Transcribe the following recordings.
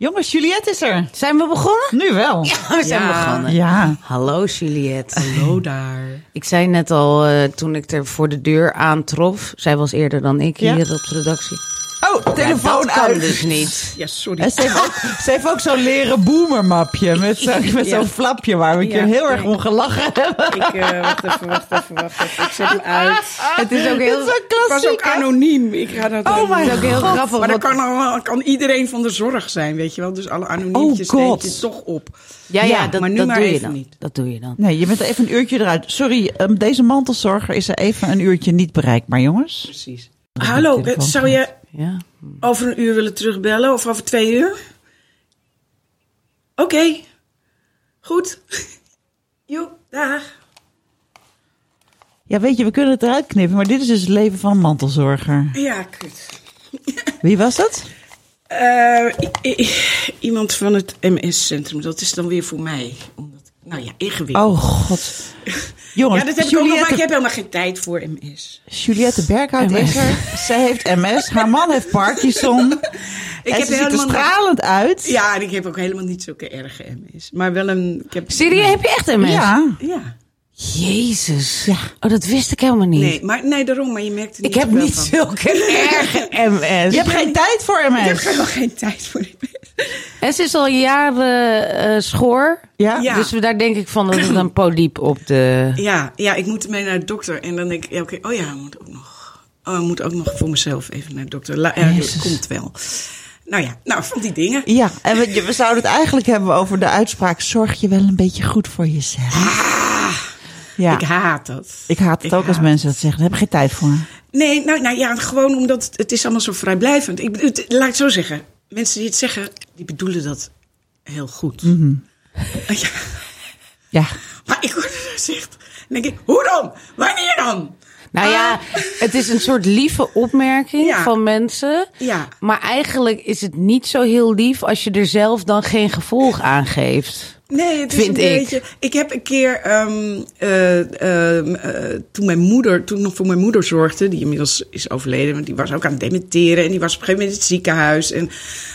Jongens, Juliette is er. Zijn we begonnen? Nu wel. Ja, we zijn begonnen. Ja. Hallo Juliette. Hallo daar. Ik zei net al eh, toen ik er voor de deur aantrof. Zij was eerder dan ik Ja. hier op de redactie. Oh, telefoon dat kan uit. dus niet. Ja, sorry. En ze heeft ook, ze heeft ook zo'n leren boomermapje met zo'n met zo'n flapje waar we een keer Ja, heel erg om gelachen hebben. Ik, eh, wacht even, wacht even, wacht even. Ik zet hem uit. Het is ook heel, Dat is een Ik was ook anoniem. Ik ga dat Oh my het ook heel grappig. Maar dat kan, al- kan iedereen van de zorg zijn, weet je wel. Dus alle anoniempjes Oh je toch op. ja, ja, Ja, dat, maar nu dat maar doe je even dan. niet. Dat doe je dan. Nee, je bent even een uurtje eruit. Sorry, ehm, deze mantelzorger is er even een uurtje niet bereikbaar, jongens. Precies. Hallo, eh, zou je Ja. over een uur willen terugbellen of over twee uur? Oké. Goed. Jo, dag. Ja, weet je, we kunnen het eruit knippen, maar dit is dus het leven van een mantelzorger. Ja, kut. Wie was dat? Eh, iemand van het MS-centrum. Dat is dan weer voor mij. Omdat, nou ja, ingewikkeld. Oh, god. Jongens, ja, dat heb ik ook nog, maar ik heb helemaal geen tijd voor MS. Juliette Berghout is er. Zij heeft MS. Haar man heeft Parkinson. Ik en heb ze ziet er stralend uit. Ja, en ik heb ook helemaal niet zulke erge MS. Maar wel een... Ik heb, Serieus, heb je echt MS? Ja. Ja. Jezus. Oh, dat wist ik helemaal niet. Nee, maar, nee, daarom. Maar je merkt er niet ik heb niet van. zulke erge MS. Je hebt geen tijd voor Ik heb MS. helemaal geen tijd voor MS. En ze is al jaren eh, schoor. Ja? Ja. Dus we- daar denk ik van dat het een polyp op de... Ja, ja, ik moet mee naar de dokter. En dan denk ik, ja, oké, oh ja, ik moet ook nog... Oh, ik moet ook nog voor mezelf even naar de dokter. La, ja, dat komt wel. Nou ja, nou, van die dingen. Ja, en we, we zouden het eigenlijk hebben over de uitspraak... zorg je wel een beetje goed voor jezelf. Ja, Ik haat dat. ik haat het ik ook als mensen dat zeggen. Daar heb ik geen tijd voor. Nee, nou, nou ja, gewoon omdat het, het is allemaal zo vrijblijvend. Ik, het- laat ik het zo zeggen. Mensen die het zeggen, die bedoelen dat heel goed. Mhm. Ja, Ja, maar ik word er gezegd. Dan denk ik, hoe dan? Wanneer dan? Nou ja, het is een soort lieve opmerking Ja. van mensen. Ja. Maar eigenlijk is het niet zo heel lief als je er zelf dan geen gevolg aan geeft. Nee, het is Vind een ik. beetje. Ik heb een keer ehm, eh, ehm, eh, toen mijn moeder, toen ik nog voor mijn moeder zorgde, die inmiddels is overleden, want die was ook aan het dementeren en die was op een gegeven moment in het ziekenhuis en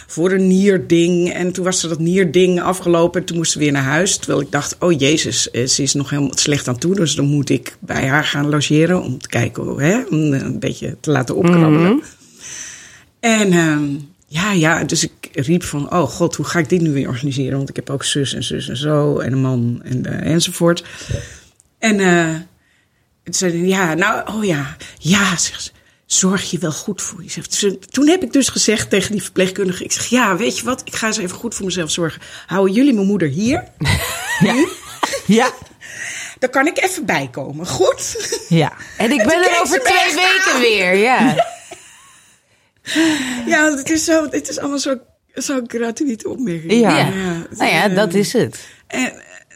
voor een nierding en toen was er dat nierding afgelopen en toen moest ze weer naar huis, terwijl ik dacht, oh jezus, eh, ze is nog helemaal slecht aan toe, dus dan moet ik bij haar gaan logeren om te kijken, hè, om eh, een beetje te laten opkrabbelen. En ehm, ja, ja, dus ik riep van, oh god, hoe ga ik dit nu weer organiseren? Want ik heb ook zus en zus en zo en een man en, eh, enzovoort. En eh toen zei hij, ja, nou, oh ja, ja, zegt ze, zorg je wel goed voor jezelf. Toen heb ik dus gezegd tegen die verpleegkundige, ik zeg, ja, weet je wat, ik ga eens even goed voor mezelf zorgen. Houden jullie mijn moeder hier? Nu? ja, Dan kan ik even bijkomen, goed? ja. En ik En ben er over twee weken aan. weer, ja. Ja, het is, zo, het is allemaal zo, zo gratuite opmerking. Ja. Ja. Nou ja, eh, dat is het. En, eh,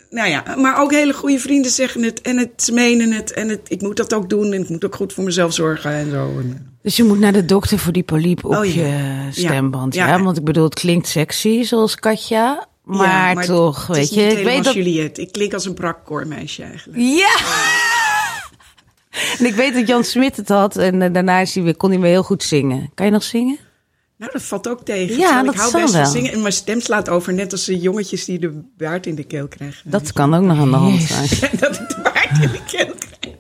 nou ja, maar ook hele goede vrienden zeggen het en het menen het en het, ik moet dat ook doen en ik moet ook goed voor mezelf zorgen en zo. En, Dus je moet naar de dokter voor die polyp op Oh ja. je stemband. Ja. Ja. want ik bedoel, het klinkt sexy zoals Katja. Maar, Ja, toch, het is weet je. niet Ik weet dat. Juliette. Ik klink als een brakkoormeisje eigenlijk. Ja! En ik weet dat Jan Smit het had en eh, daarna is hij weer, kon hij weer heel goed zingen. Kan je nog zingen? Nou, dat valt ook tegen. Ja, Terwijl dat ik hou zal best van wel. zingen en mijn stem slaat over, net als de jongetjes die de baard in de keel krijgen. Dat kan ook nog aan de hand zijn. dat ik de baard in de keel krijg.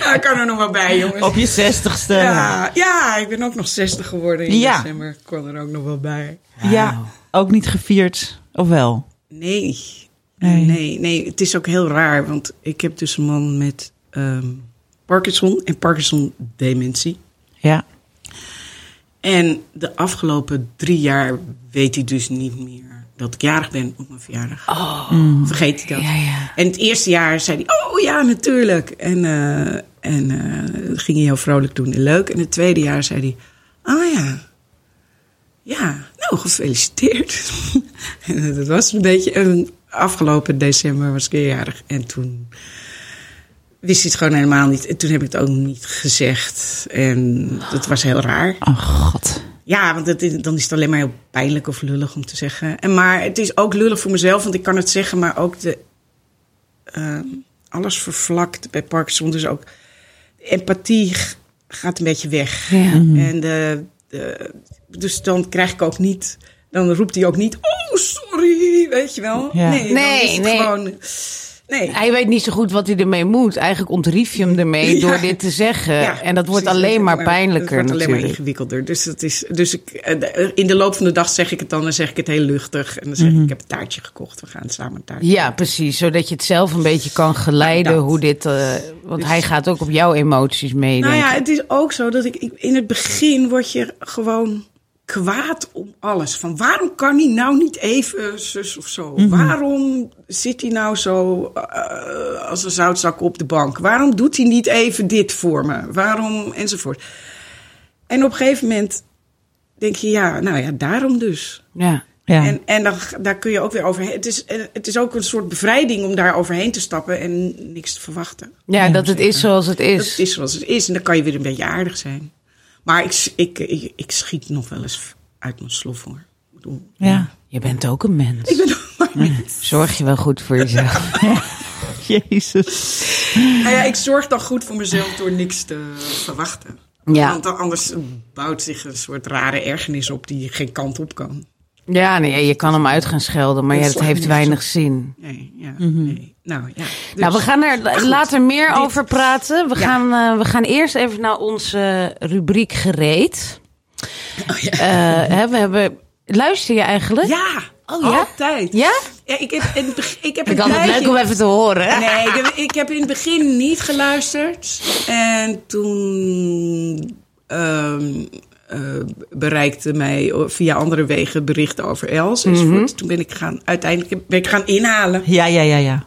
nou, ik kan er nog wel bij, jongens. Op je zestigste. Ja, ja, ik ben ook nog 60 geworden in Ja. december. Ik kon er ook nog wel bij. Ja, ook niet gevierd. Of wel? Nee. Nee. nee. Nee, Het is ook heel raar, want ik heb dus een man met ehm, Parkinson en Parkinson-dementie. Ja. En de afgelopen drie jaar weet hij dus niet meer dat ik jarig ben op mijn verjaardag. Vergeet hij dat. Ja, ja. En het eerste jaar zei hij, oh ja, natuurlijk. En, eh, en eh, ging hij heel vrolijk doen en leuk. En het tweede jaar zei hij, oh ja, ja, nou gefeliciteerd. en dat was een beetje, en afgelopen december was ik jarig. En toen wist hij het gewoon helemaal niet. En toen heb ik het ook niet gezegd. En dat was heel raar. Oh god. Ja, want het, is- dan is het alleen maar heel pijnlijk of lullig om te zeggen. En maar het is ook lullig voor mezelf, want ik kan het zeggen, maar ook de. ehm, alles vervlakt bij Parkinson. Dus ook empathie gaat een beetje weg. Ja. En de, de, dus dan krijg ik ook niet. Dan roept hij ook niet. Oh, sorry. Weet je wel? Ja. Nee, dan Nee, is het nee. gewoon. Nee. Hij weet niet zo goed wat hij ermee moet. Eigenlijk ontrief je hem ermee Ja. door dit te zeggen. Ja, en dat wordt precies. alleen maar Het pijnlijker wordt alleen maar ingewikkelder. Dus, dat is, dus ik, eh, in de loop van de dag zeg ik het dan. Dan zeg ik het heel luchtig. En dan zeg ik, ik heb een taartje gekocht. We gaan samen een taartje Ja, precies. Zodat je het zelf een beetje kan geleiden Nou, hoe dit... eh, want Dus- hij gaat ook op jouw emoties mee, Nou ja, het is ook zo dat ik, ik in het begin word je gewoon kwaad om alles. Van waarom kan hij nou niet even zus of zo? Waarom zit hij nou zo eh, als een zoutzak op de bank? Waarom doet hij niet even dit voor me? Waarom enzovoort. En op een gegeven moment denk je, ja, nou ja, daarom dus. Ja. Ja. En, en dan, daar kun je ook weer overheen. Het is, eh, het is ook een soort bevrijding om daar overheen te stappen en niks te verwachten. ja, dat het is zoals het is. Dat is zoals het is. En dan kan je weer een beetje aardig zijn. Maar ik, ik, ik, ik schiet nog wel eens uit mijn slof hoor. Ik bedoel, ja. Je bent ook een mens. ik ben nog maar niet. Zorg je wel goed voor jezelf. Jezus. Nou ja, ik zorg dan goed voor mezelf door niks te verwachten. Ja. Want dan, anders bouwt zich een soort rare ergernis op die geen kant op kan. Ja, nee, je kan hem uit gaan schelden, maar ja, Dat heeft weinig zin. Nee, ja, nee. Nou ja. Nou, we Dus- gaan er goed, later meer dit- over praten. We, Ja. gaan, eh, we gaan eerst even naar onze rubriek gereed. Oh, ja. Eh, hè, we hebben... Luister je eigenlijk? ja, Oh, ja? altijd. Ja? Ja, ik heb, in ik heb Ik een had het tijdje- leuk om even te horen. Nee, ik heb, ik heb in het begin niet geluisterd. En toen ehm, eh, bereikte mij via andere wegen berichten over Els. enzovoort. Toen ben ik gaan, uiteindelijk ben ik gaan inhalen. Ja, ja, ja, ja.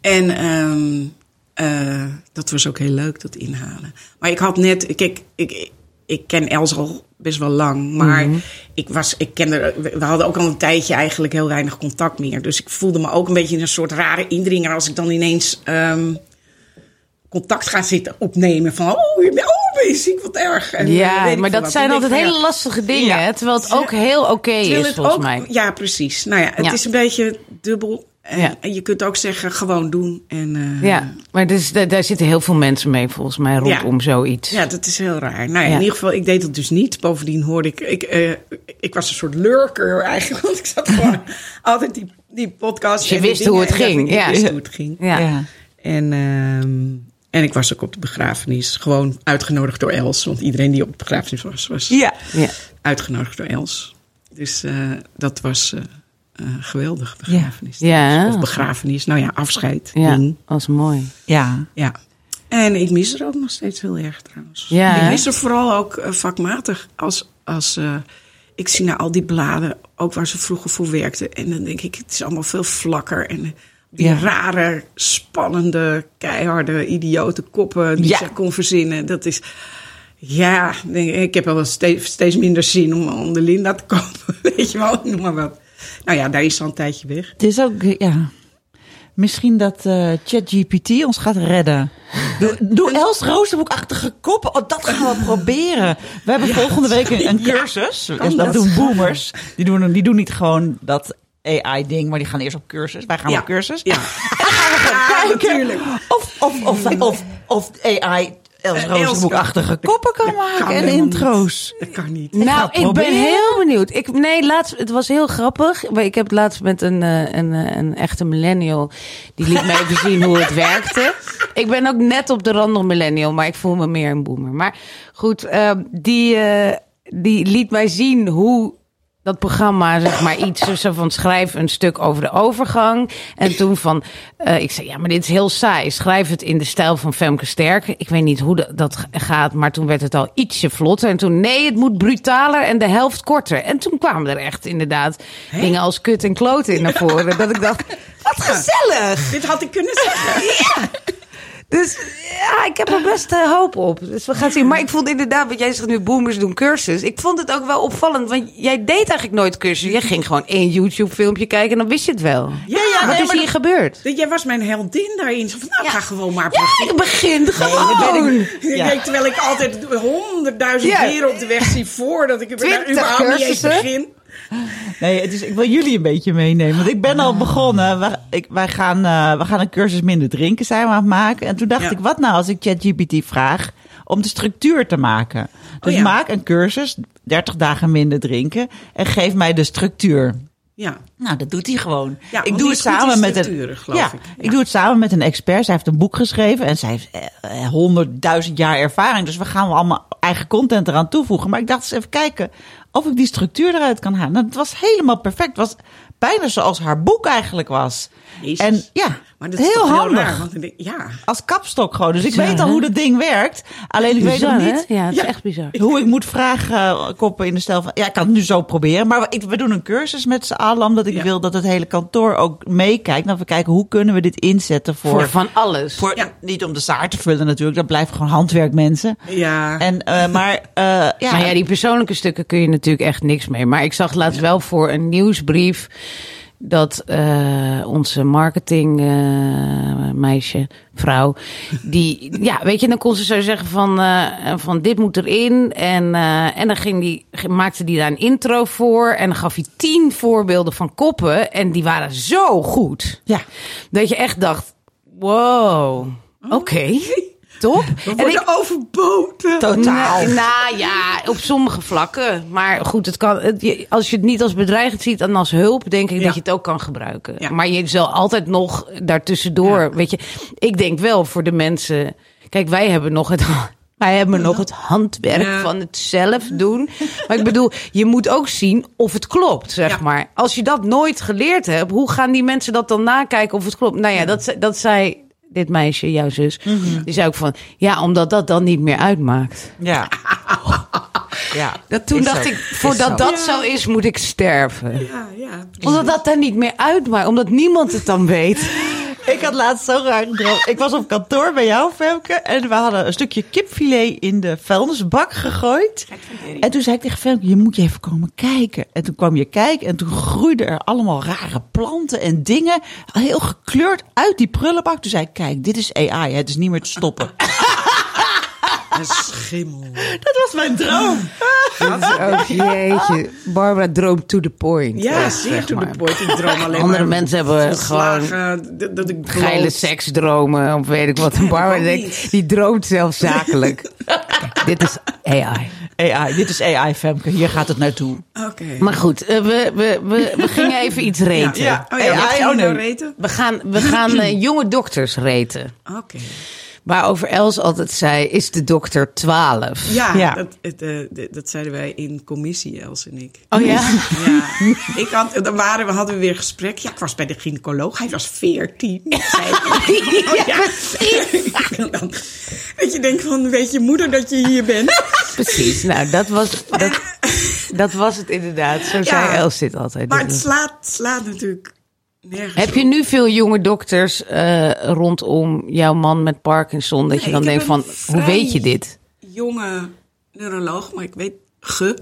En ehm, eh, dat was ook heel leuk, dat inhalen. Maar ik had net, kijk, ik, ik ken Els al best wel lang. Maar ik was, ik kende, we hadden ook al een tijdje eigenlijk heel weinig contact meer. Dus ik voelde me ook een beetje in een soort rare indringer als ik dan ineens ehm, contact ga zitten opnemen. Van, oh, je bent, oh, ben ziek, wat erg. En, eh, Ja, maar dat wat. zijn altijd van, hele ja, lastige dingen, Ja. hè? terwijl het ook heel oké is, volgens ook- mij. Ja, precies. Nou ja, het Ja. is een beetje dubbel. En, Ja. en je kunt ook zeggen, gewoon doen. En, eh, Ja, maar dus, daar, daar zitten heel veel mensen mee, volgens mij, rondom zoiets. Ja, dat is heel raar. Nou ja, Ja. in ieder geval, ik deed dat dus niet. Bovendien hoorde ik, ik, eh, ik was een soort lurker eigenlijk, want ik zat gewoon altijd die, die podcast. Dus je wist hoe het ging, Ik ja. wist hoe het ging. Ja. En, ehm, en ik was ook op de begrafenis, gewoon uitgenodigd door Els. Want iedereen die op de begrafenis was, was Ja. Ja. uitgenodigd door Els. Dus eh, dat was eh eh, geweldig, Ja. begrafenis. Ja. Of begrafenis, nou ja, afscheid. Ja, ding. is mooi. Ja. Ja. En ik mis er ook nog steeds heel erg trouwens. Ja, ik mis er vooral ook eh, vakmatig. Als, als eh, ik zie naar al die bladen, ook waar ze vroeger voor werkten. En dan denk ik, het is allemaal veel vlakker. En die Ja. rare, spannende, keiharde, idiote koppen die Ja. ze kon verzinnen. Dat is... Ja, ik, ik heb wel steeds, steeds minder zin om, om de Linda te kopen. Weet je wel, noem maar wat. Nou ja, daar is al een tijdje weg. Het is ook, ja. Misschien dat eh, ChatGPT ons gaat redden. Doe, doe Els roosterboekachtige koppen. Oh, dat gaan we proberen. We hebben volgende week een, cursus. dat, dat? doen boomers. Die doen, die doen niet gewoon dat AI-ding, maar die gaan eerst op cursus. Wij gaan Ja. op cursus. Ja. Kijken of, of, of, of, of AI Els roosterboekachtige koppen kan maken en niet. intro's. Dat kan niet. Nou, ga ik ben heel benieuwd. Ik, nee, laatst, het was heel grappig. Maar Ik heb het laatst met een, eh, een, eh, een echte millennial. Die liet me even zien hoe het werkte. Ik ben ook net op de rand nog millennial, maar ik voel me meer een boomer. Maar goed, eh, die, eh, die liet mij zien hoe dat programma, zeg maar, iets zo van schrijf een stuk over de overgang. En toen van, eh, ik zei, ja, maar dit is heel saai. Schrijf het in de stijl van Femke Sterk. Ik weet niet hoe dat- dat gaat, maar toen werd het al ietsje vlotter. En toen, nee, het moet brutaler en de helft korter. En toen kwamen er echt inderdaad dingen als kut en kloten in naar voren. Dat ik dacht, wat gezellig. Dit had ik kunnen zeggen. Dus ja, ik heb er best eh, hoop op. Dus we gaan zien. Maar ik vond inderdaad, wat jij zegt nu, boomers doen cursus. Ik vond het ook wel opvallend, want jij deed eigenlijk nooit cursus. Jij ging gewoon één YouTube-filmpje kijken en dan wist je het wel. Ja, ja, Wat nee, is hier gebeurd? dat- Jij was mijn heldin daarin. Zo van, nou, Ja. ga gewoon maar Ja, beginnen. ik begin gewoon. Ik Ja. terwijl ik altijd honderdduizend Ja. keren op de weg zie voordat ik er überhaupt niet eens begin. Nee, het is, ik wil jullie een beetje meenemen. Want ik ben al begonnen. We, ik, wij gaan, eh, we gaan een cursus minder drinken zijn we aan het maken. En toen dacht Ja. ik, wat nou als ik ChatGPT vraag om de structuur te maken? Dus Oh ja. maak een cursus, 30 dagen minder drinken. En geef mij de structuur. Ja. Nou, dat doet hij gewoon. Ja, ik doe het samen met een. geloof ja, ik. Ja. ik doe het samen met een expert. Zij heeft een boek geschreven en zij heeft eh, honderdduizend jaar ervaring. Dus we gaan allemaal eigen content eraan toevoegen. Maar ik dacht eens even kijken of ik die structuur eruit kan halen. Nou, het was helemaal perfect. Was bijna zoals haar boek eigenlijk was. Jezus. En ja, Maar dat is heel handig. Heel raar, want ik denk, ja. Als kapstok gewoon. Dus ik weet al hè? hoe dat ding werkt. Alleen ik weet nog hè? niet Ja, het is Ja. echt bizar. hoe ik moet vragen eh, koppen in de stijl van... Ja, ik kan het nu zo proberen. Maar ik, we doen een cursus met z'n allen. Omdat ik Ja. wil dat het hele kantoor ook meekijkt. Nou, we kijken hoe kunnen we dit inzetten voor... Voor van alles. voor- Ja. Niet om de zaar te vullen natuurlijk. Dat blijft gewoon handwerkmensen. Ja. En, eh, maar eh, ja, Maar ja, die persoonlijke stukken kun je natuurlijk echt niks mee. Maar ik zag laatst wel voor een nieuwsbrief dat eh, onze marketing eh, meisje, vrouw, die, ja, weet je, dan kon ze zo zeggen van, eh, van dit moet erin. En, en dan ging die, maakte die daar een intro voor en dan gaf hij tien voorbeelden van koppen en die waren zo goed. ja. Dat je echt dacht, wow, oké, top. we En ik- overboten. Totaal. Nou ja, op sommige vlakken. Maar goed, het kan, het, als je het niet als bedreigend ziet en als hulp, denk ik Ja. dat je het ook kan gebruiken. Ja. Maar je zal altijd nog daartussendoor, Ja. weet je. Ik denk wel voor de mensen. Kijk, wij hebben nog het. Wij hebben nog het handwerk Ja. van het zelf doen. Maar ik bedoel, je moet ook zien of het klopt, zeg Ja. maar. Als je dat nooit geleerd hebt, hoe gaan die mensen dat dan nakijken of het klopt? Nou ja, dat, dat zei dit meisje, jouw zus. Mhm. Die zei ook van, ja, omdat dat dan niet meer uitmaakt. Ja. ja. Dat toen dacht zo. ik, voordat dat zo is, moet ik sterven. Ja, ja. Omdat dat dan niet meer uitmaakt, omdat niemand het dan weet. Ik had laatst zo raar gedroomd. Ik was op kantoor bij jou, Femke. En we hadden een stukje kipfilet in de vuilnisbak gegooid. En toen zei ik tegen Femke, je moet je even komen kijken. En toen kwam je kijken en toen groeiden er allemaal rare planten en dingen. Heel gekleurd uit die prullenbak. Toen zei ik, kijk, dit is AI, het is niet meer te stoppen. Schimmel. Dat was mijn droom. Oh jeetje, Barbara droomt to the point. Ja, Echt, zeer zeg to the point. Ik droom alleen Andere maar mensen hebben volslagen, dat- dat ik Geile seksdromen, of weet ik wat. En Barbara denkt, die droomt zelfs zakelijk. Dit is AI. AI, dit is AI, Femke. Hier gaat het naartoe. Oké. Maar goed, eh, we, we, we, we gingen even iets reten. Ja. Oh ja, AI, oh nou nee. reten? We gaan, we gaan eh, jonge dokters reten. Oké. Waarover Els altijd zei, is de dokter 12. Ja, Ja. Dat, het, eh, dat zeiden wij in commissie, Els en ik. Oh ja? Ja, ik had, dan waren we, hadden we weer gesprek. Ja, ik was bij de gynaecoloog. Hij was 14. zei ik. Oh, ja. Dan, dat je denkt van, weet je moeder dat je hier bent? Precies. Nou, dat was, dat, dat was het inderdaad. Zo zei Els dit altijd. Maar het slaat, slaat natuurlijk nergens Heb je nu veel jonge dokters eh, rondom jouw man met Parkinson? Dat je dan denkt van, hoe weet je dit? jonge neuroloog, maar ik weet ge.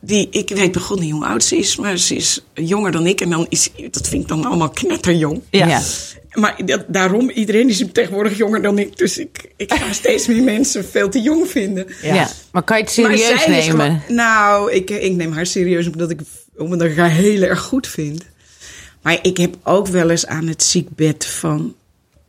Die, ik weet begon niet hoe oud ze is, maar ze is jonger dan ik. En dan is, dat vind ik dan allemaal knetterjong. Ja. Maar dat, daarom, iedereen is tegenwoordig jonger dan ik. Dus ik, ik ga steeds meer mensen veel te jong vinden. Ja. Maar kan je het serieus nemen? gewoon- nou, ik, ik neem haar serieus omdat ik, omdat ik haar heel erg goed vind. Maar ik heb ook wel eens aan het ziekbed van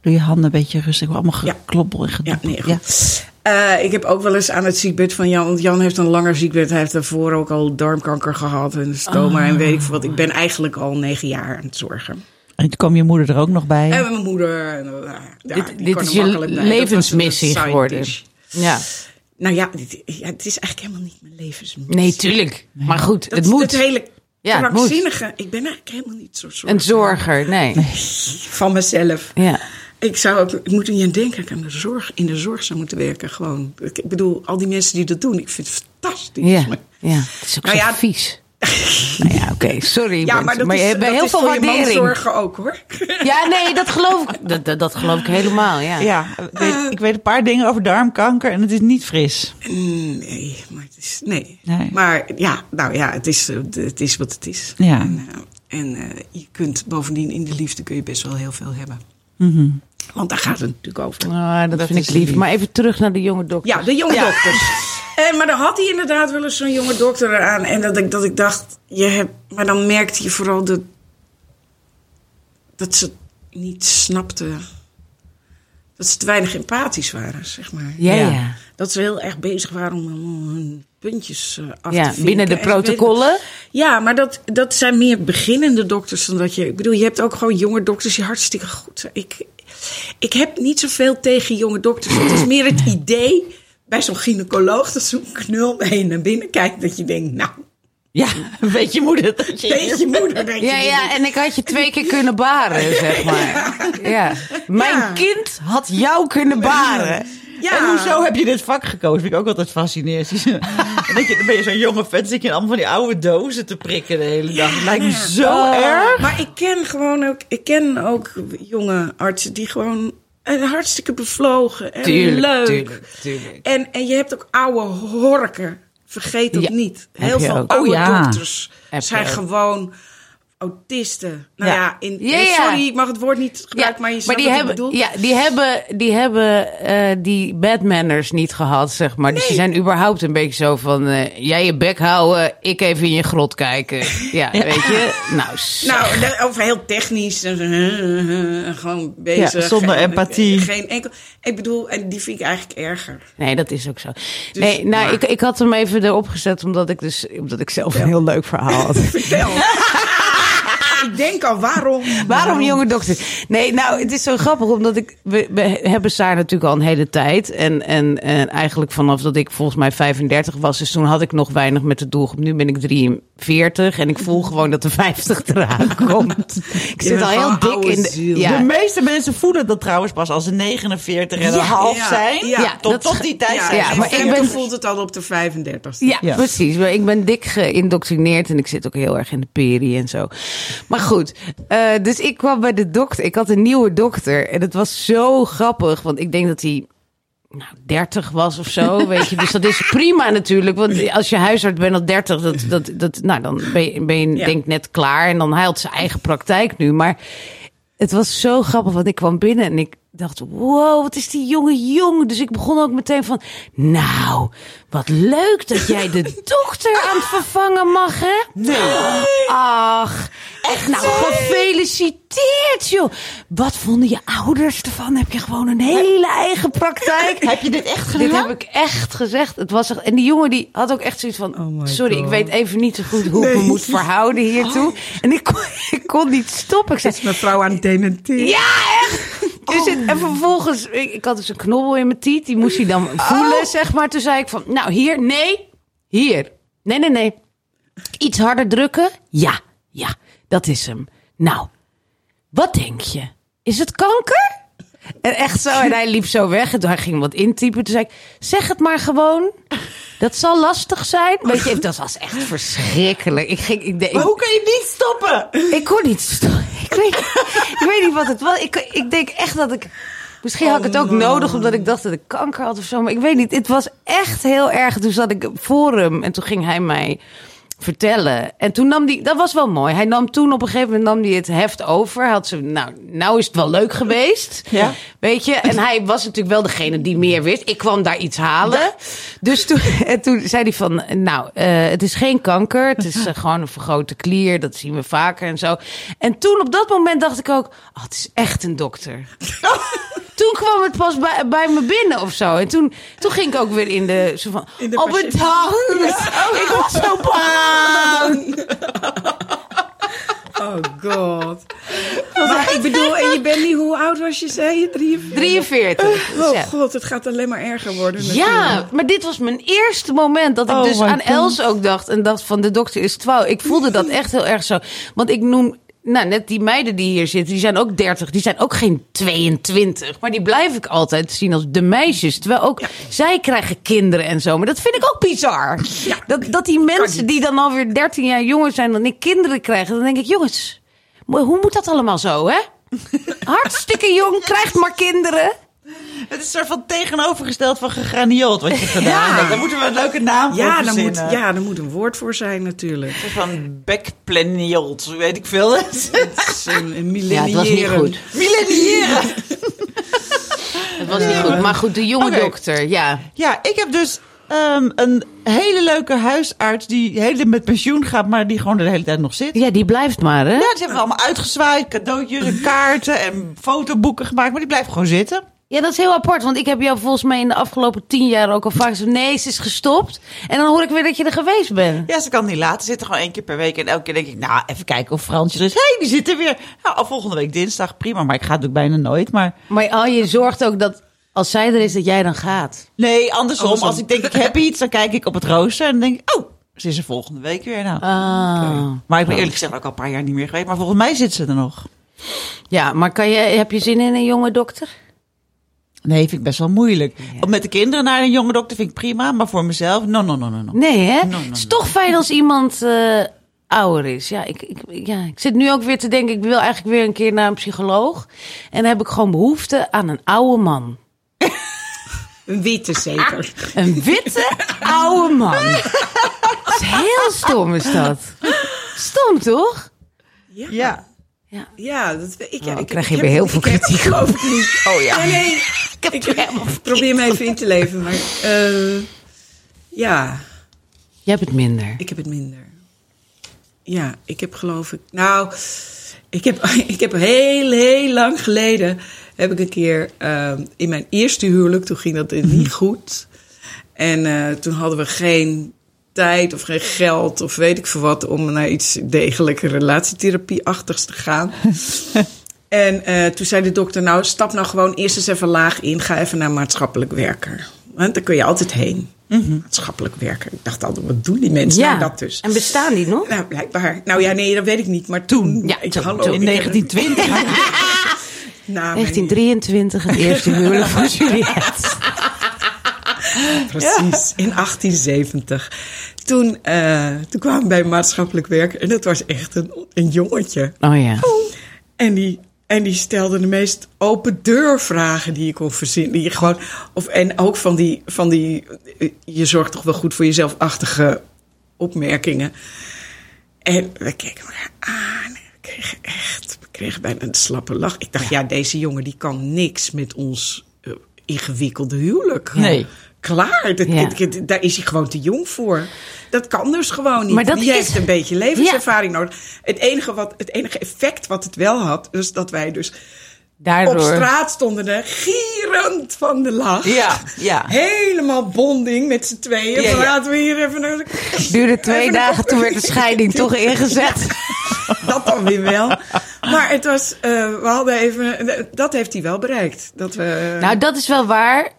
Doe je handen een beetje rustig. Allemaal Ja. gekloppel en Ja, nee, goed. Eh, ik heb ook wel eens aan het ziekbed van Jan. Want Jan heeft een langer ziekbed. Hij heeft daarvoor ook al darmkanker gehad en stoma en weet ik veel wat. Ik ben eigenlijk al negen jaar aan het zorgen. En toen kwam je moeder er ook nog bij. En mijn moeder. en, eh, ja, Dit- is je levensmissie geworden. Ja. Nou ja, dit- ja, het is eigenlijk helemaal niet mijn levensmissie. Nee, tuurlijk. Maar goed, Dat, het moet. Het hele Ja, krankzinnige. Ik ben eigenlijk helemaal niet zo zorg Een zorger, nee. van mezelf. Ja. Ik zou ook, ik moet er niet aan denken dat ik aan de zorg, in de zorg zou moeten werken. Gewoon. Ik, bedoel, al die mensen die dat doen, ik vind het fantastisch. Ja. Maar- ja. Het is ook Nou ja, vies. nou ja, oké, sorry. Ja, Bent, maar dat je is, hebt dat heel is veel voor je waardering. manzorgen ook, hoor. Ja, nee, dat geloof ik. Dat, dat, dat geloof ik helemaal, ja. Ja, ik weet, ik weet een paar dingen over darmkanker en het is niet fris. Nee, maar het is... Nee. Nee. Maar ja, nou ja, het is, eh, het is wat het is. Ja. En, eh, en eh, je kunt bovendien in de liefde kun je best wel heel veel hebben. Mhm. Want daar gaat het natuurlijk over. Ah, dat, Dat vind ik lief. lief. Maar even terug naar de jonge dokter. Ja, de jonge Ja. dokters. En, maar dan had hij inderdaad wel eens zo'n jonge dokter eraan. En dat ik, dat ik dacht, je hebt, maar dan merkte je vooral de, dat ze niet snapten. Dat ze te weinig empathisch waren, zeg maar. Ja, Ja. ja. Dat ze heel erg bezig waren om hun puntjes eh, af Ja, te vinken. binnen de protocollen. Ja, maar dat, dat zijn meer beginnende dokters dan dat je... Ik bedoel, je hebt ook gewoon jonge dokters die hartstikke goed zijn. Ik, ik heb niet zoveel tegen jonge dokters. Het is meer het idee bij zo'n gynaecoloog... dat zo'n knul bij je naar binnen kijkt... dat je denkt, nou, Ja, weet je moeder dat je beetje moeder. Dat je Ja, ja, en ik had je twee keer kunnen baren, zeg maar. Ja. Mijn Ja. kind had jou kunnen baren. ja. En hoezo heb je dit vak gekozen? Vind ik ook altijd fascinerend. denk je, dan ben je zo'n jonge vent, zit je in allemaal van die oude dozen te prikken de hele dag. Het lijkt me zo Oh. erg. Maar ik ken gewoon ook... Ik ken ook jonge artsen die gewoon... eh, hartstikke bevlogen en Tuurlijk, leuk. tuurlijk, tuurlijk. En, en je hebt ook oude horken. Vergeet dat Ja, niet. Heel veel oude Oh, ja. dokters zijn ook. gewoon autisten. Nou Ja. ja, in, sorry, ik mag het woord niet gebruiken, maar je snapt die wat hebben, ik bedoel. Ja, die hebben, die, hebben eh, die bad manners niet gehad, zeg maar. Dus die zijn überhaupt een beetje zo van... eh, jij je bek houden, ik even in je grot kijken. Ja, weet je? Nou, zeg. Nou, over heel technisch. eh, eh, Gewoon bezig. Ja, zonder empathie. Geen enkel. Ik bedoel, en die vind ik eigenlijk erger. Nee, dat is ook zo. Dus, nee, nou, maar- ik, ik had hem even erop gezet omdat ik dus omdat ik zelf een heel leuk verhaal had. Vertel. ik denk al, waarom? Waarom jonge dokter? Nee, nou, het is zo grappig omdat ik we, we hebben Saar natuurlijk al een hele tijd en, en en eigenlijk vanaf dat ik volgens mij 35 was, dus toen had ik nog weinig met de doelgroep. Nu ben ik 43 en ik voel gewoon dat de 50 eraan komt. Ik zit al heel dik in de. ziel. Ja, De meeste mensen voelen dat trouwens pas als ze 49 en een Ja, half ja, zijn. ja. tot, dat- tot die tijd Ja, zijn. maar ik ben- voelt het al op de 35 Ja, Ja. precies. Maar ik ben dik geïndoctrineerd en ik zit ook heel erg in de peri en zo. Maar goed, eh, dus ik kwam bij de dokter. Ik had een nieuwe dokter en het was zo grappig, want ik denk dat hij nou, 30 was of zo, weet je. Dus dat is prima natuurlijk, want als je huisarts bent al 30, dat, dat, dat, nou, dan ben je, ben je Ja. denk net klaar en dan had zijn eigen praktijk nu. Maar het was zo grappig, want ik kwam binnen en ik dacht, wow, wat is die jonge jong. Dus ik begon ook meteen van, nou, wat leuk dat jij de dochter aan het vervangen mag, hè? Nee. Ach, echt nou, gefeliciteerd, joh. Wat vonden je ouders ervan? Heb je gewoon een hele eigen praktijk? Heb je dit echt gedaan? Dit heb ik echt gezegd. Het was echt, en die jongen die had ook echt zoiets van... Oh sorry, ik weet even niet zo goed hoe ik me moet verhouden hiertoe. En ik kon, ik kon niet stoppen. Ik zei, Mevrouw aan het dementeren. ja, echt. Dus het- en vervolgens, ik, ik had dus een knobbel in mijn tiet. Die moest hij dan voelen, zeg maar. Toen zei ik van, nou hier, nee, hier. Nee, nee, nee. Iets harder drukken? Ja, ja, dat is hem. Nou, wat denk je? Is het kanker? En echt zo, en hij liep zo weg. En toen hij ging wat intypen. Toen zei ik, zeg het maar gewoon. Dat zal lastig zijn. Weet je, dat was echt verschrikkelijk. Ik ging, ik, Maar hoe kan je niet stoppen? ik kon niet stoppen. Ik weet, ik weet niet wat het was. Ik, ik denk echt dat ik. Misschien had ik het ook nodig omdat ik dacht dat ik kanker had of zo. Maar ik weet niet. Het was echt heel erg. Toen zat ik voor hem en toen ging hij mij vertellen. En toen nam hij, dat was wel mooi. Hij nam toen op een gegeven moment nam hij het heft over. Had ze, nou, nou is het wel leuk geweest. Ja. Weet je? En hij was natuurlijk wel degene die meer wist. Ik kwam daar iets halen. Dus toen, en toen zei hij van, nou, eh, het is geen kanker. Het is eh, gewoon een vergrote klier. Dat zien we vaker en zo. En toen op dat moment dacht ik ook, oh, het is echt een dokter. toen kwam het pas bij, bij me binnen of zo. En toen, toen ging ik ook weer in de, zo van, In de oh. Ik was zo bang. Oh god. Maar ik bedoel, en je bent nu, hoe oud was je, zei je? 43? 43. Oh Ja. god, het gaat alleen maar erger worden. Ja, maar dit was mijn eerste moment dat ik Oh dus aan God. Els ook dacht en dacht van de dokter is 12. Ik voelde dat echt heel erg zo. Want ik noem, nou, net die meiden die hier zitten, die zijn ook 30. Die zijn ook geen 22. Maar die blijf ik altijd zien als de meisjes. Terwijl ook zij krijgen kinderen en zo. Maar dat vind ik ook bizar. dat, dat die mensen die dan alweer 13 jaar jonger zijn dan ik kinderen krijgen. Dan denk ik, jongens, hoe moet dat allemaal zo, hè? Hartstikke jong, krijgt maar kinderen. Het is een soort van tegenovergesteld van gegranield wat je gedaan hebt. Daar moeten we een leuke naam voor Ja, daar moet, ja, daar moet een woord voor zijn natuurlijk. Een soort van backplanield, weet ik veel. Het is een, een Ja, het was niet millenniëren. goed. Millenniëren. Het was niet goed. Maar goed, de jonge dokter, ja. Ja, ik heb dus ehm, een hele leuke huisarts die hele met pensioen gaat, maar die gewoon de hele tijd nog zit. Ja, die blijft maar, hè? Ja, die hebben we allemaal uitgezwaaid, cadeautjes en kaarten en fotoboeken gemaakt, maar die blijft gewoon zitten. Ja, dat is heel apart. Want ik heb jou volgens mij in de afgelopen tien jaar ook al vaak gezegd... nee, ze is gestopt. En dan hoor ik weer dat je er geweest bent. Ja, ze kan niet laten zitten, gewoon één keer per week. En elke keer denk ik, nou, even kijken of Fransje er is. Hé, hey, die zit er weer. Nou, volgende week dinsdag, prima. Maar ik ga het ook bijna nooit. Maar Maar oh, je zorgt ook dat als zij er is, dat jij dan gaat. nee, andersom. Andersom. Als ik denk, ik heb iets, dan kijk ik op het rooster en denk ik, oh, ze is er volgende week weer. Nou. Ah. Maar ik ben eerlijk gezegd ook al een paar jaar niet meer geweest. Maar volgens mij zit ze er nog. Ja, maar kan je, heb je zin in een jonge dokter? Nee, vind ik best wel moeilijk. Om met de kinderen naar een jonge dokter vind ik prima. Maar voor mezelf, no, no, no, no. no. Nee, hè? no, Het is no. toch fijn als iemand eh, ouder is. Ja ik, ik, ja, ik zit nu ook weer te denken, ik wil eigenlijk weer een keer naar een psycholoog. En dan heb ik gewoon behoefte aan een oude man. Een witte zeker. Een witte oude man. Dat is heel stom is dat. Stom, toch? Ja. Ja. Ja. Dat, ik, ja, Oh, ik krijg ik je heb- weer heel veel kritiek niet. Oh ja. Nee, nee. Ik heb Ik, het helemaal ik probeer me even in te leven. Maar eh, ja, Je hebt het minder. ik heb het minder. Ja, ik heb geloof ik... Nou, ik heb, ik heb heel, heel lang geleden... heb ik een keer eh, in mijn eerste huwelijk... toen ging dat niet goed. En eh, toen hadden we geen tijd of geen geld of weet ik veel wat... om naar iets degelijke relatietherapie-achtigs te gaan. En eh, toen zei de dokter, nou stap nou gewoon eerst eens even laag in. Ga even naar maatschappelijk werker. Want daar kun je altijd heen. Maatschappelijk werker. Ik dacht altijd, wat doen die mensen nou dat dus? En bestaan die nog? Nou, blijkbaar. Nou ja, nee, dat weet ik niet. Maar toen. Ja, ik, toen, hallo, toen. In ik heb- 1920. Nou, 1923, het eerste huwelijk van Juliette. Precies, in 1870. Toen, eh, toen kwamen we bij maatschappelijk werk en dat was echt een, een jongetje. Oh ja. En die, en die stelde de meest open deur vragen die je kon verzinnen. Die je gewoon, of, en ook van die, van die, eh, je zorgt toch wel goed voor jezelf-achtige opmerkingen. En we keken elkaar aan en we kregen echt, we kregen bijna een slappe lach. Ik dacht, ja, deze jongen die kan niks met ons eh, ingewikkelde huwelijk. Nee. Klaar, dat, Ja. dat- daar is hij gewoon te jong voor. Dat kan dus gewoon niet. Maar dat Die is- heeft een beetje levenservaring nodig. Het enige, wat, het enige effect wat het wel had, is dat wij dus op Daardoor. straat stonden, gierend van de lach. Ja, ja. Helemaal bonding met z'n tweeën. Ja, Van, ja. Laten we hier even naar duurde twee Even dagen, toen werd de scheiding toch ingezet. dat dan weer wel. Maar het was, eh, we hadden even, dat heeft hij wel bereikt. Dat we, Nou, dat is wel waar.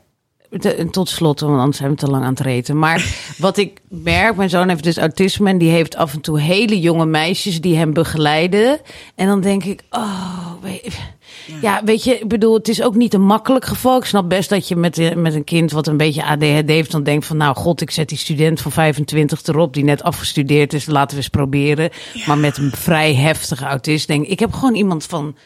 De- tot slot, want anders zijn we te lang aan het reten. Maar wat ik merk, mijn zoon heeft dus autisme en die heeft af en toe hele jonge meisjes die hem begeleiden. En dan denk ik, oh, weet, ja, weet je, ik bedoel, het is ook niet een makkelijk geval. Ik snap best dat je met, eh, met een kind wat een beetje ADHD heeft, dan denkt van, nou, god, ik zet die student van 25 erop die net afgestudeerd is, laten we eens proberen. Maar met een vrij heftige autist, denk ik, ik heb gewoon iemand van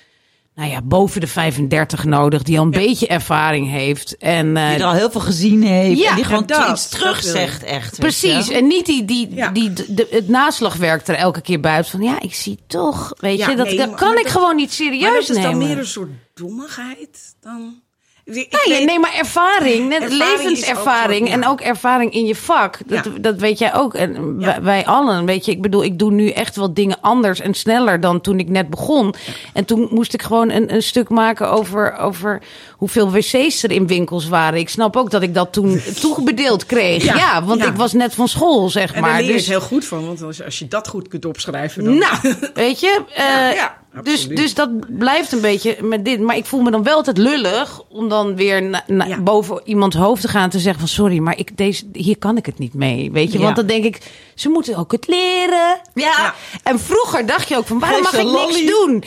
nou ja, boven de 35 nodig, die al een beetje ervaring heeft. En, eh, Die er al heel veel gezien heeft. Ja, en die gewoon dat, iets terug zegt, echt. precies. En niet die, die, Ja. die de, het naslagwerk er elke keer buiten van, ja, ik zie toch, weet je, dat, nee, dat maar- kan maar ik dat- gewoon niet serieus dat is dan nemen. meer een soort dommigheid dan... Ik Nee, weet- nee, maar ervaring, net Ervaring is ook levenservaring en ja. ook ervaring in je vak. Dat, Ja. dat weet jij ook. En Ja. wij, allen, weet je, ik bedoel, ik doe nu echt wel dingen anders en sneller dan toen ik net begon. En toen moest ik gewoon een, een stuk maken over, over hoeveel wc's er in winkels waren. Ik snap ook dat ik dat toen toegebedeeld kreeg. Ja, want ik was net van school, zeg En maar. daar leer je Dus, het heel goed van, want als, als je dat goed kunt opschrijven... Dan... nou, weet je, eh, ja. Dus, dus dat blijft een beetje met dit. Maar ik voel me dan wel altijd lullig om dan weer na- na- Ja. boven iemands hoofd te gaan en te zeggen van sorry, maar ik, deze, hier kan ik het niet mee. Weet je, Ja. want dan denk ik, ze moeten ook het leren. Ja. En vroeger dacht je ook van waarom mag ik niks doen?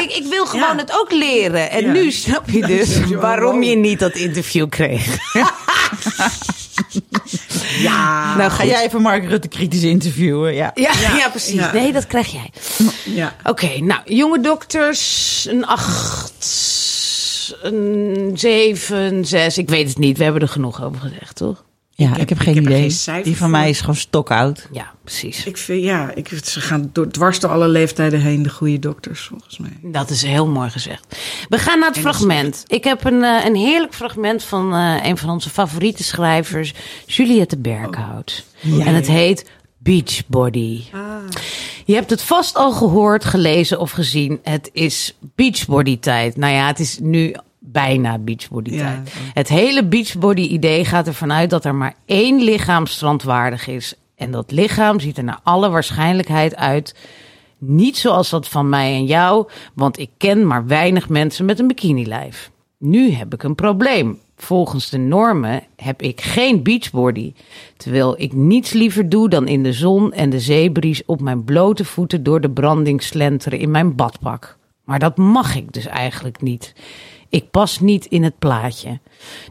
Ik, ik wil gewoon het ook leren. En nu snap je dus waarom je niet dat interview kreeg. Ja, Nou, Ga jij even Mark Rutte kritisch interviewen? Ja. Ja, ja, precies. Ja. Nee, dat krijg jij. ja. Oké, nou, jonge dokters, een acht, een zeven, zes. Ik weet het niet. We hebben er genoeg over gezegd, toch? Ja, ik heb- heb, ik geen heb idee. geen Die van voor. mij is gewoon stokoud. Ja, precies. Ik vind, ja, ik, ze gaan door, dwars door alle leeftijden heen, de goede dokters, volgens mij. Dat is heel mooi gezegd. We gaan naar het fragment. Ik heb een, eh, een heerlijk fragment van eh, een van onze favoriete schrijvers, Juliette Berkhout. En het heet Beachbody. Je hebt het vast al gehoord, gelezen of gezien. Het is beachbody tijd. Nou ja, het is nu bijna beachbody tijd. Ja. Het hele beachbody idee gaat ervan uit dat er maar één lichaam strandwaardig is. En dat lichaam ziet er naar alle waarschijnlijkheid uit. Niet zoals dat van mij en jou, want ik ken maar weinig mensen met een bikinilijf. Nu heb ik een probleem. Volgens de normen heb ik geen beachbody. Terwijl ik niets liever doe dan in de zon en de zeebries op mijn blote voeten door de branding slenteren in mijn badpak. Maar dat mag ik dus eigenlijk niet. Ik pas niet in het plaatje.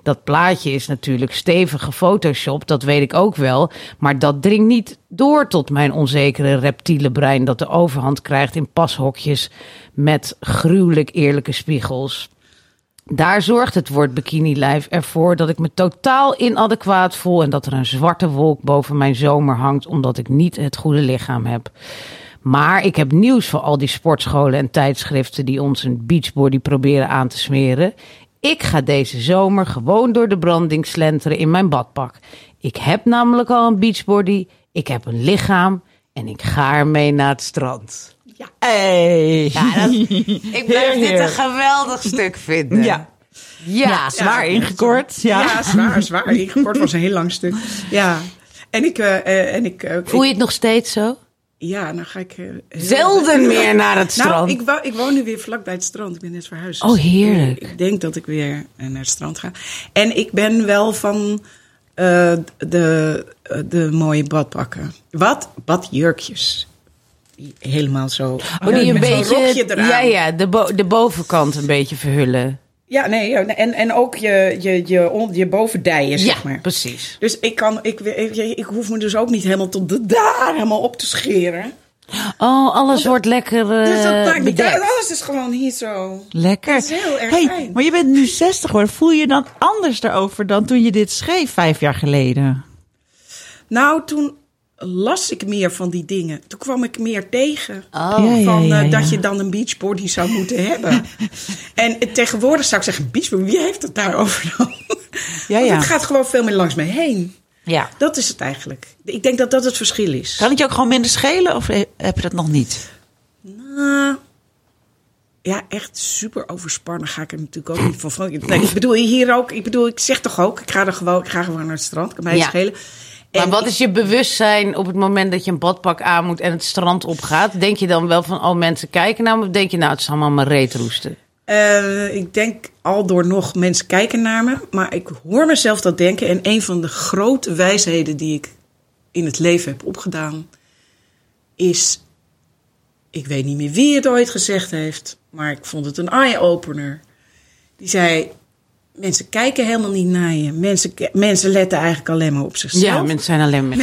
Dat plaatje is natuurlijk stevig gefotoshopt, dat weet ik ook wel. Maar dat dringt niet door tot mijn onzekere reptiele brein dat de overhand krijgt in pashokjes met gruwelijk eerlijke spiegels. Daar zorgt het woord bikinilijf ervoor dat ik me totaal inadequaat voel en dat er een zwarte wolk boven mijn zomer hangt omdat ik niet het goede lichaam heb. Maar ik heb nieuws voor al die sportscholen en tijdschriften die ons een beachbody proberen aan te smeren. Ik ga deze zomer gewoon door de branding slenteren in mijn badpak. Ik heb namelijk al een beachbody, ik heb een lichaam en ik ga ermee naar het strand. Hey. Ja, dat, ik blijf Heer, dit een geweldig stuk vinden. Ja. Ja, Zwaar ingekort. Ja. Ja, zwaar, zwaar. Ingekort was een heel lang stuk. Ja. En ik, eh, eh, en ik, eh, Voel je het nog steeds zo? Ja, dan ga ik eh, heel- Zelden meer naar het strand. Nou, ik, wo- ik woon nu weer vlak bij het strand. Ik ben net verhuisd. Oh, Dus ik- heerlijk. Ik denk dat ik weer eh, naar het strand ga. En ik ben wel van eh, de, de mooie badpakken. Wat? Badjurkjes. Helemaal zo. Oh, die een beetje, ja, ja, de, bo- de bovenkant een beetje verhullen. Ja, nee, ja, en, en ook je, je, je, je bovendijen, zeg maar. precies. Dus ik, kan, ik, ik, ik hoef me dus ook niet helemaal tot de daar helemaal op te scheren. Oh, alles wordt lekker eh Dus dat maakt uit. Alles is gewoon hier zo. Lekker. Dat is heel erg hey, fijn. Maar je bent nu 60 geworden. Voel je je dan anders daarover dan toen je dit schreef vijf jaar geleden? Nou, toen las ik meer van die dingen. Toen kwam ik meer tegen. Oh. Ja, ja, van ja, eh, ja. dat je dan een beachbody zou moeten hebben. en eh, tegenwoordig zou ik zeggen, beachbody, wie heeft het daarover dan? Ja, Want ja. het gaat gewoon veel meer langs me heen. ja. Dat is het eigenlijk. Ik denk dat dat het verschil is. Kan het je ook gewoon minder schelen of heb je dat nog niet? Nou, ja, echt super overspannen ga ik er natuurlijk ook niet van. Nee, ik bedoel hier ook. Ik bedoel, ik zeg toch ook, ik ga er gewoon, ik ga gewoon naar het strand. Kan mij Ja. schelen. Maar En wat is je bewustzijn op het moment dat je een badpak aan moet en het strand opgaat? Denk je dan wel van, oh mensen kijken naar me? Of denk je nou, het is allemaal mijn reet roesten? Eh, ik denk al door nog mensen kijken naar me, maar ik hoor mezelf dat denken. En een van de grote wijsheden die ik in het leven heb opgedaan, is. Ik weet niet meer wie het ooit gezegd heeft, maar ik vond het een eye-opener. Die zei: Mensen kijken helemaal niet naar je. Mensen, mensen letten eigenlijk alleen maar op zichzelf. Ja, mensen zijn alleen maar...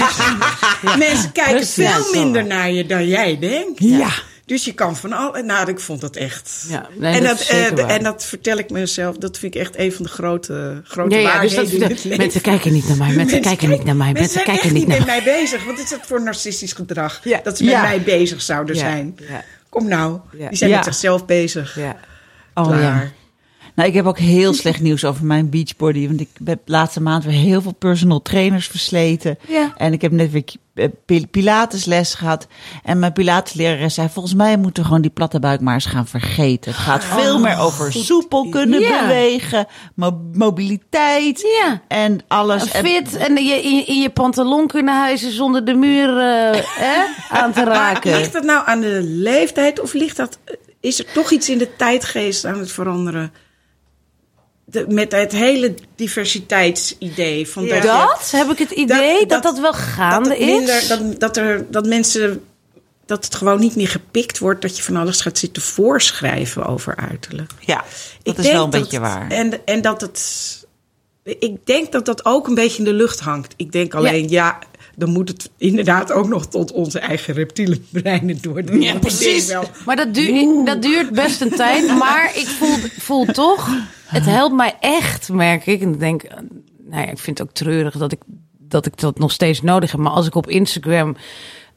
Mensen kijken Precies. Ja, veel minder naar je dan jij denkt. Ja. Dus je kan van al. Nou, ik vond dat echt. Ja, nee, en, dat eh, en dat vertel ik mezelf. Dat vind ik echt een van de grote, grote Ja, ja, dus dat, mensen kijken niet naar mij, mensen, kijken niet naar mij, mensen, zijn kijken echt niet naar met mij. mij bezig. Wat is dat voor narcistisch gedrag? Ja. Dat ze met Ja. mij bezig zouden Ja. zijn. Ja. Kom nou, Ja. die zijn Ja. met zichzelf bezig. Ja. Oh Klaar. ja. Nou, ik heb ook heel slecht nieuws over mijn beachbody. Want ik heb de laatste maand weer heel veel personal trainers versleten. Ja. En ik heb net weer eh, pil- pilatesles gehad. En mijn pilateslerares zei, volgens mij moeten we gewoon die platte buik maar eens gaan vergeten. Het gaat veel meer over soepel kunnen Ja. bewegen, mo- mobiliteit Ja. en alles. En- Fit en je, in, in je pantalon kunnen huizen zonder de muur eh, hè, aan te Maar raken. ligt dat nou aan de leeftijd of ligt dat... is er toch iets in de tijdgeest aan het veranderen. De, met het hele diversiteitsidee. Van Ja. dat, heb ik het idee dat dat, dat- wel gaande dat, minder, is. dat, dat, er, dat mensen. Dat het gewoon niet meer gepikt wordt dat je van alles gaat zitten voorschrijven over uiterlijk. Ja, dat Ik is wel een dat- beetje waar. En, en dat het. Ik denk dat dat ook een beetje in de lucht hangt. Ik denk alleen, ja, dan moet het inderdaad ook nog tot onze eigen reptiele breinen doordringen. Ja, precies. Maar dat, duurt dat duurt best een tijd. Maar ik voel, voel toch, het helpt mij echt, merk ik. En ik denk, eh, nou ja, ik vind het ook treurig dat ik, dat ik dat nog steeds nodig heb. Maar als ik op Instagram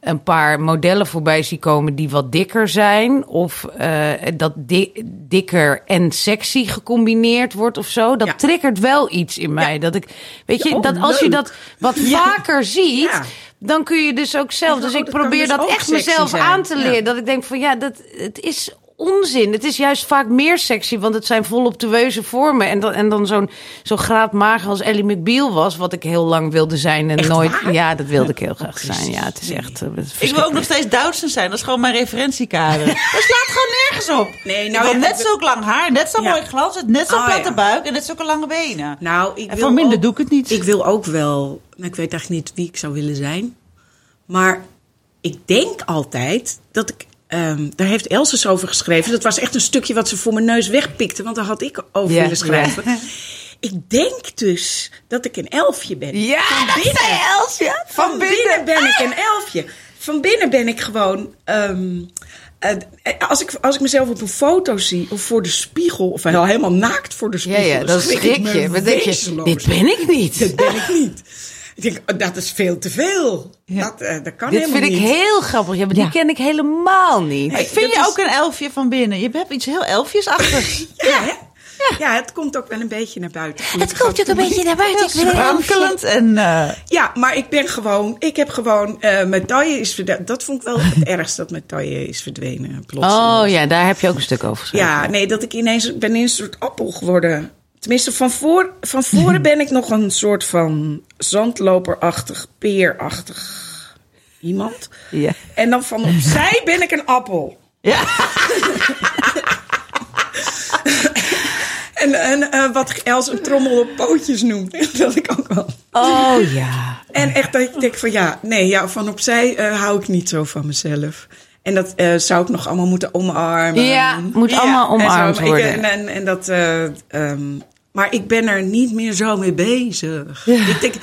een paar modellen voorbij zie komen die wat dikker zijn. Of eh, dat di- dikker en sexy gecombineerd wordt of zo. Dat Ja. triggert wel iets in mij. Dat ik, weet je, Ja, oh, dat als je dat wat vaker ziet. Dan kun je dus ook zelf. Dus oh, ik kan probeer dus dat echt mezelf zijn. aan te leren. Dat ik denk van ja, dat, het is onzin. Het is juist vaak meer sexy, want het zijn voluptueuze vormen. En dan, en dan zo'n zo graadmager als Ellie McBeal was, wat ik heel lang wilde zijn en nooit. waar? Ja, dat wilde ik heel graag zijn. Ja, het is echt. eh, het is Ik wil ook nog steeds Doutzen zijn. Dat is gewoon mijn referentiekader. Dat slaat gewoon nergens op. Nee, ik nou, wil ja, net zo lang haar, net zo Ja. mooi glans, net zo'n Oh, platte ja. buik en net zulke lange benen. Nou, ik En wil voor minder ook- doe ik het niet. Ik wil ook wel, nou, ik weet eigenlijk niet wie ik zou willen zijn. Maar ik denk altijd dat ik, ehm, daar heeft Elses dus over geschreven. Dat was echt een stukje wat ze voor mijn neus wegpikte, want daar had ik over Ja, willen schrijven. Ik denk dus dat ik een elfje ben. Ja, van dat binnen. zei Els, ja. Van binnen ben ik een elfje. Van binnen ben ik gewoon. ehm, eh, als, ik, als ik mezelf op een foto zie, of voor de spiegel, of helemaal naakt voor de Ja, spiegel, ja, dan schrik schrik ik je. denk je, dit ben ik niet. Dat ben ik niet. Ik denk, oh, dat is veel te veel. Dat, eh, dat kan Dit helemaal vind ik niet. heel grappig. Ja, maar die ken ik helemaal niet. ik vind je is- ook een elfje van binnen. Je hebt iets heel elfjesachtigs. Ja, hè? ja. het komt ook wel een beetje naar buiten. Het komt ook een beetje naar buiten. Ik. Sprankelend en... eh, Ja, maar ik ben gewoon, ik heb gewoon, eh mijn taille is verdwenen. Dat vond ik wel het ergste, dat mijn taille is verdwenen. Plotseling. Oh ja, daar heb je ook een stuk over geschreven. Ja, nee, dat ik ineens, ben ineens een soort appel geworden. Tenminste, van, voor, van voren ben ik nog een soort van zandloperachtig, peerachtig iemand. Ja. En dan van opzij ben ik een appel. ja. En, en eh, wat Els een trommel op pootjes noemt. Dat ik ook wel. Oh ja. En echt dat ik denk van ja, nee, ja, van opzij eh, hou ik niet zo van mezelf. En dat eh, zou ik nog allemaal moeten omarmen. Ja, moet allemaal en zo, omarmd maar ik- worden. En, en, en dat, eh, ehm, maar ik ben er niet meer zo mee bezig. Ik denk,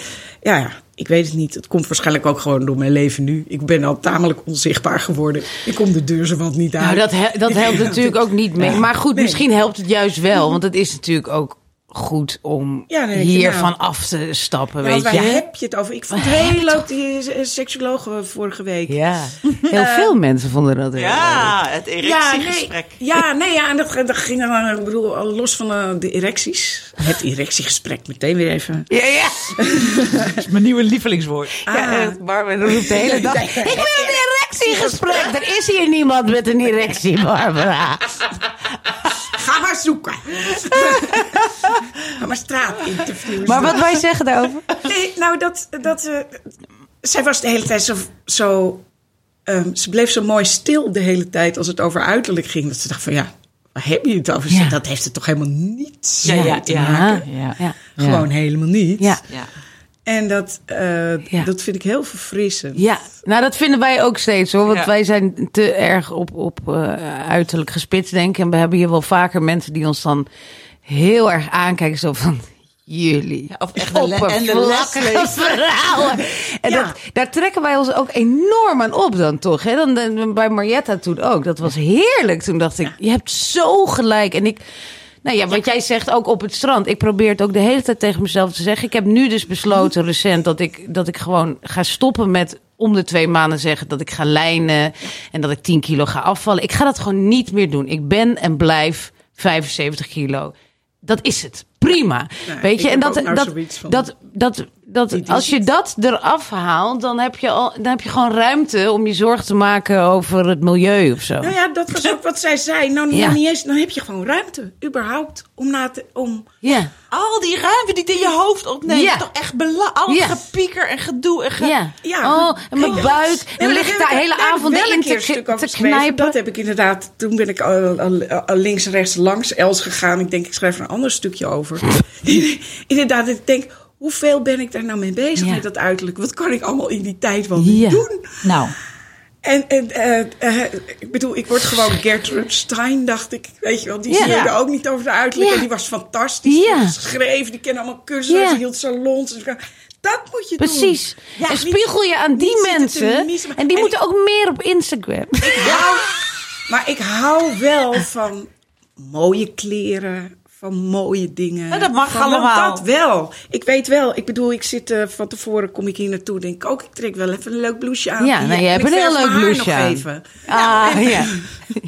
ja, ja, ik weet het niet. Het komt waarschijnlijk ook gewoon door mijn leven nu. Ik ben al tamelijk onzichtbaar geworden. Ik kom de deur zo wat niet uit. Nou, dat, he- dat helpt natuurlijk ook niet mee. Maar goed, Nee. misschien helpt het juist wel. Want het is natuurlijk ook goed om Ja, hiervan nou. af te stappen, Ja, want weet waar je. heb je het over? Ik vond het heel leuk, die eh, seksuoloog eh, vorige week. Ja, heel veel mensen vonden dat heel leuk. ja, het Ja, erectiegesprek. nee, ja, nee, ja, en dat, dat ging dan, eh, ik bedoel, al los van eh, de erecties. Het erectiegesprek, meteen weer even. Ja, ja. Dat is mijn nieuwe lievelingswoord. ja echt, Barbara roept de hele dag. Ik wil een erectiegesprek. Er is hier niemand met een erectie, Barbara. Maar zoeken. Maar straatinterviews. Maar wat wij zeggen daarover? Nee, nou, dat... dat eh, zij was de hele tijd zo... zo ehm, ze bleef zo mooi stil de hele tijd als het over uiterlijk ging. Dat ze dacht van, ja, waar heb je het over? Ja. Dat heeft het toch helemaal niets Ja, mee ja, te ja. maken? ja, ja. Gewoon helemaal niet. Ja. En dat, eh, Ja. dat vind ik heel verfrissend. Ja, nou dat vinden wij ook steeds hoor. Want Ja. wij zijn te erg op, op eh, uiterlijk gespitst denken. En we hebben hier wel vaker mensen die ons dan heel erg aankijken. Zo van, jullie. Ja, of echt de en de verhalen. En Ja. dat, daar trekken wij ons ook enorm aan op dan toch. Hè? Dan, dan, bij Marietta toen ook. Dat was heerlijk. Toen dacht ik, je hebt zo gelijk. En ik... Nou ja, wat jij zegt ook op het strand. Ik probeer het ook de hele tijd tegen mezelf te zeggen. Ik heb nu dus besloten recent dat ik, dat ik gewoon ga stoppen met om de twee maanden zeggen dat ik ga lijnen en dat ik 10 kilo ga afvallen. Ik ga dat gewoon niet meer doen. Ik ben en blijf 75 kilo. Dat is het. Prima. Weet je, en dat, nou dat, van- dat dat, dat als je dat eraf haalt, dan heb, je al, dan heb je gewoon ruimte om je zorgen te maken over het milieu of zo. Nou ja, dat was ook wat zij zei. Nou, Ja. nou niet eens, dan heb je gewoon ruimte, überhaupt, om na te... Om... Ja. Al die ruimte die het in je hoofd opneemt. Ja. toch echt belangrijk. Al Ja. gepieker en gedoe. En ge... Ja. Ja. Oh, en mijn buik. Nee, maar lig ik heb daar de hele avond in keer een te, stuk te knijpen. Dat heb ik inderdaad. Toen ben ik al, al- al links, rechts, langs Els gegaan. Ik denk, ik schrijf er een ander stukje over. inderdaad, ik denk, hoeveel ben ik daar nou mee bezig Ja. met dat uiterlijk? Wat kan ik allemaal in die tijd wel Ja. doen? Nou, En, en eh, eh, ik bedoel, ik word gewoon Gertrude Stein, dacht ik. Weet je wel, die Ja. ook niet over de uiterlijk. En die was fantastisch. Ja. Die geschreven, die kennen allemaal cursussen, die hield salons. Dat moet je doen. Precies. Ja, en spiegel je aan die mensen. En die En moeten ook meer op Instagram. Ik hou, maar ik hou wel van mooie kleren, van mooie dingen. Ja, dat mag Van- allemaal. Dat wel. Ik weet wel. Ik bedoel, ik zit eh, van tevoren, kom ik hier naartoe, denk ik ook, ik trek wel even een leuk blouseje aan. Ja, nou, je hebt ik een heel leuk blouseje nog aan. even. Ah, ja.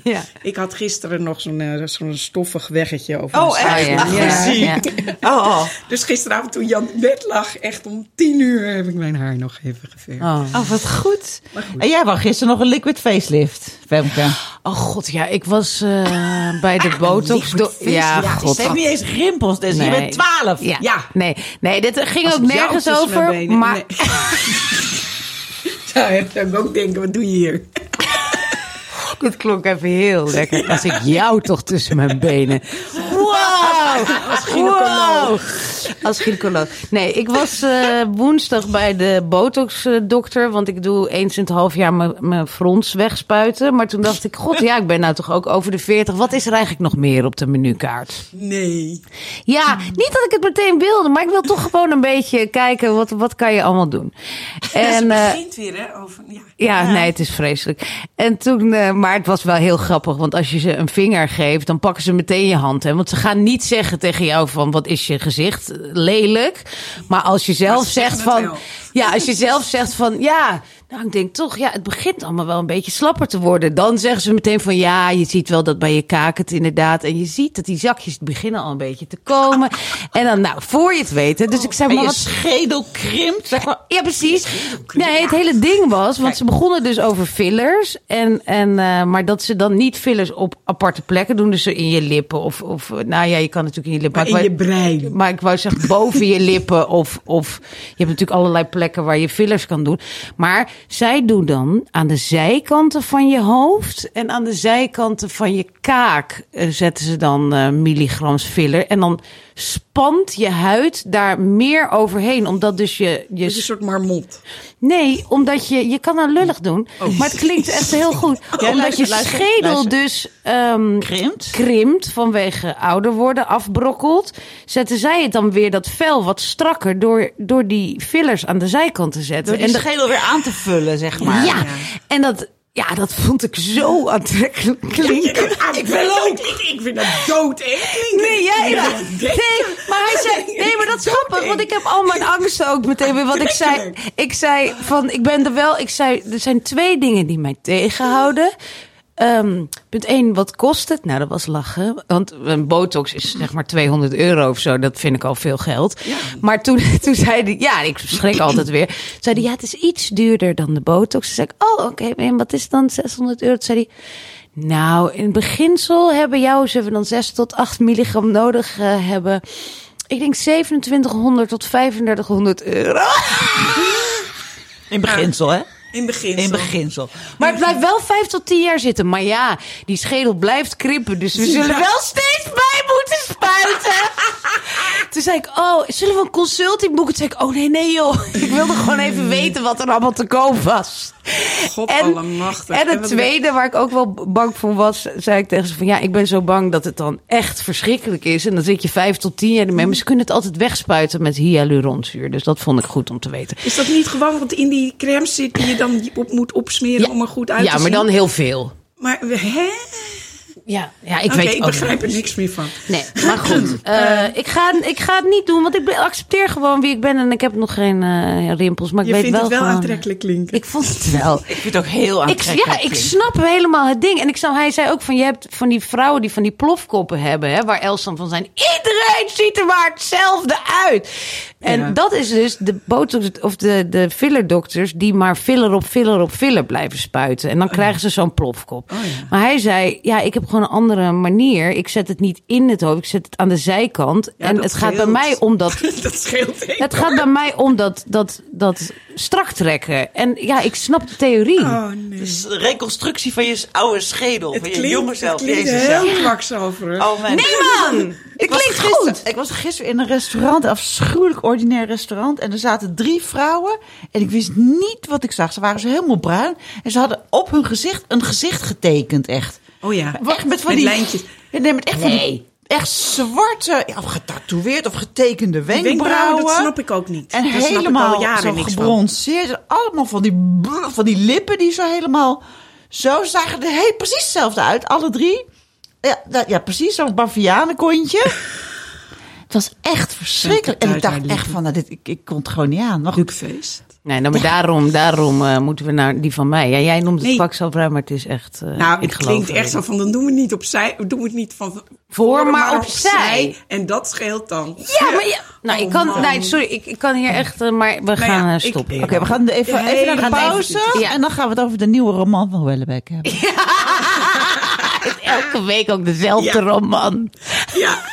ja. Ik had gisteren nog zo'n eh, zo'n stoffig weggetje over Oh, mijn echt? zij. ja. Ja, ja. Oh, oh. Dus gisteravond toen Jan in bed lag, echt om tien uur heb ik mijn haar nog even geverfd. Oh. Oh, wat goed. En jij wou gisteren nog een liquid facelift, Femke. oh god, ja, ik was eh, bij de botox. ja, ja, god. Ze heeft niet eens rimpels, dus je bent 12. Ja. Ja. Nee, nee, dit ging Als ook nergens over. benen- Maar Nee. Zou ik ook denken, wat doe je hier? dit klonk even heel lekker. Als ik jou toch tussen mijn benen. Wow! Als gynaecoloog. Als gynaecoloog. Nee, ik was eh, woensdag bij de botox-dokter. Want ik doe eens in het half jaar mijn- frons wegspuiten. Maar toen dacht ik, god ja, ik ben nou toch ook over de 40. Wat is er eigenlijk nog meer op de menukaart? Nee. Ja, niet dat ik het meteen wilde, maar ik wil toch gewoon een beetje kijken wat, wat kan je allemaal doen. En, het eh, begint weer, hè? Over, ja. ja, nee, het is vreselijk. En toen, eh, maar het was wel heel grappig, want als je ze een vinger geeft, dan pakken ze meteen je hand. Hè? Want ze gaan niet zeggen tegen jou van wat is je gezicht lelijk. Maar als je zelf zegt van, ja, als je zelf zegt van, ja, nou ik denk toch, ja, het begint allemaal wel een beetje slapper te worden. Dan zeggen ze meteen van, ja, je ziet wel dat bij je kaak het inderdaad. En je ziet dat die zakjes beginnen al een beetje te komen. En dan, nou, voor je het weet, dus ik zei, maar je wat schedel krimpt. Zeg maar. ja, precies. Nee, het hele ding was, want ze begonnen dus over fillers. En, en, eh, maar dat ze dan niet fillers op aparte plekken doen. Dus in je lippen of, of nou ja, je kan natuurlijk in je lippen. Maar in je brein. Maar ik wou zeggen boven je lippen of, of je hebt natuurlijk allerlei plekken waar je fillers kan doen. Maar zij doen dan aan de zijkanten van je hoofd en aan de zijkanten van je kaak eh, zetten ze dan eh, milligrams filler. En dan spant je huid daar meer overheen. Omdat dus je, je is een soort marmot. Nee, omdat je, je kan nou lullig doen, maar het klinkt echt heel goed. Ja, omdat luister, je luister, schedel luister. dus ehm, Krimpt. krimpt vanwege ouder worden, afbrokkelt. Zetten zij het dan weer dat vel wat strakker door, door die fillers aan de zijkant te zetten. En de- schedel weer aan te vullen, zeg maar. ja, en dat, ja, dat vond ik zo aantrekkelijk klinken. Ik wil ook. Ik, ik vind dat dood? Nee, jij, nee, maar hij zei, nee, maar dat is grappig, want ik heb al mijn angsten ook meteen weer. Want ik zei, ik zei van, ik ben er wel, ik zei, er zijn twee dingen die mij tegenhouden. Ehm, punt 1, wat kost het? Nou, dat was lachen. Want een botox is zeg maar 200 euro of zo. Dat vind ik al veel geld. Maar toen, toen zei hij, ja, ik schrik altijd weer. Zei hij, ja, het is iets duurder dan de botox. Toen zei ik, oh, oké, en wat is dan 600 euro? Toen zei hij, nou, in beginsel hebben jou, ze hebben dan 6 tot 8 milligram nodig eh, hebben. Ik denk 2700 tot 3500 euro. In beginsel, hè? In begin. In beginsel. Maar het blijft wel 5 tot 10 jaar zitten. Maar ja, die schedel blijft krimpen. Dus we zullen wel steeds bij moeten spuiten. Toen zei ik, oh, zullen we een consulting boeken? Toen zei ik, oh nee, nee joh. Ik wilde gewoon even weten wat er allemaal te koop was. God en En het tweede waar ik ook wel bang voor was, zei ik tegen ze van ja, ik ben zo bang dat het dan echt verschrikkelijk is. En dan zit je vijf tot tien jaar ermee. Maar ze kunnen het altijd wegspuiten met hyaluronzuur. Dus dat vond ik goed om te weten. Is dat niet gewoon wat in die crème zit die je dan op moet opsmeren Ja. om er goed uit te Ja, zien? maar dan heel veel. Maar hè? Ja, ja ik Oké, weet ik begrijp er niks meer van. Nee, maar goed. eh, ik, ga, ik ga het niet doen, want ik accepteer gewoon wie ik ben. En ik heb nog geen eh, rimpels, maar ik Je weet vindt wel het wel gewoon- aantrekkelijk klinken. Ik vond het wel. Ik vind het ook heel Ik, aantrekkelijk. ja, ik snap helemaal het ding. En ik snap, hij zei ook van, je hebt van die vrouwen die van die plofkoppen hebben, hè, waar Els dan van zijn. Iedereen ziet er maar hetzelfde uit. En Ja. dat is dus de botox of de, de fillerdokters die maar filler op filler op filler blijven spuiten. En dan krijgen ze zo'n plofkop. Oh ja. Maar hij zei, ja, ik heb gewoon een andere manier. Ik zet het niet in het hoofd, ik zet het aan de zijkant. Ja, en het gaat bij mij om dat dat scheelt heel het gaat bij mij om dat, dat, dat strak trekken. En ja, ik snap de theorie. Oh nee. Dus de reconstructie van je oude schedel, Het van je klinkt, jonge het zelf. klinkt Jezus, heel kwakzalverig. Oh mijn Nee man! Het klinkt goed. Ik was gisteren in een restaurant, een afschuwelijk ordinair restaurant. En er zaten drie vrouwen. En ik wist niet wat ik zag. Ze waren zo helemaal bruin. En ze hadden op hun gezicht een gezicht getekend, echt. Oh ja. Echt met van Met die lijntjes. Ja, nee, met echt van die echt zwarte, of getatoeëerd of getekende wenkbrauwen. wenkbrauwen, dat snap ik ook niet. En Daar snap ik helemaal al zo niks van. Allemaal van die, van die lippen die zo helemaal... Zo zagen er heel, precies hetzelfde uit, alle drie. Ja, dat- ja precies, zo'n bavianenkontje. het was echt verschrikkelijk. En ik dacht echt van, nou, dit, ik, ik kon het gewoon niet aan. Goed, Lukfeest. Nee, nou, maar daarom, daarom eh, moeten we naar die van mij. Ja, jij noemt het Nee. kwakzalvrij, maar het is echt... eh, Nou, ik het klinkt echt zo van, dan doen we het niet opzij. Doen we het niet van Voor, maar opzij. En dat scheelt dan. Ja, maar ja, nou, ik Oh, kan, nee, sorry, ik, ik kan hier echt, eh, maar we gaan ja, eh, ik- stoppen. Oké, we gaan even, Ja, even naar de gaan even pauze. En dan gaan we het over de nieuwe roman van Wellebeck hebben. Elke week ook dezelfde Ja. roman. Ja.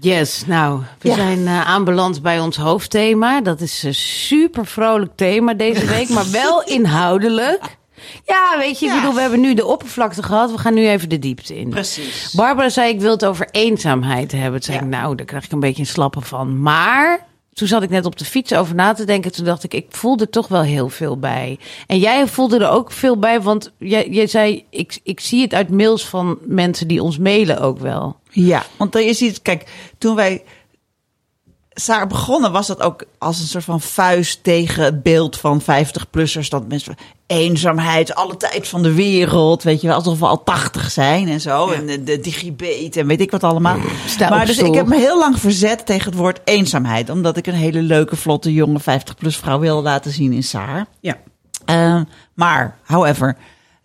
Yes, nou, we Ja. zijn eh, aanbeland bij ons hoofdthema. Dat is een super vrolijk thema deze week, maar wel inhoudelijk. Ja, weet je, ik Ja. bedoel, we hebben nu de oppervlakte gehad. We gaan nu even de diepte in. Precies. Barbara zei, ik wil het over eenzaamheid hebben. Toen zei Ja. ik, nou, daar krijg ik een beetje een slappe van. Maar toen zat ik net op de fiets over na te denken. Toen dacht ik, ik voelde er toch wel heel veel bij. En jij voelde er ook veel bij, want jij, jij zei, ik, ik zie het uit mails van mensen die ons mailen ook wel. Ja, want je ziet, kijk, toen wij Saar begonnen, was dat ook als een soort van vuist tegen het beeld van 50-plussers. Dat mensen eenzaamheid, alle tijd van de wereld, weet je wel, alsof we al 80 zijn en zo. En de, de digibet en weet ik wat allemaal. Maar dus stoel. ik heb me heel lang verzet tegen het woord eenzaamheid. Omdat ik een hele leuke, vlotte, jonge 50-plus vrouw wil laten zien in Saar. Ja. Uh, maar, however,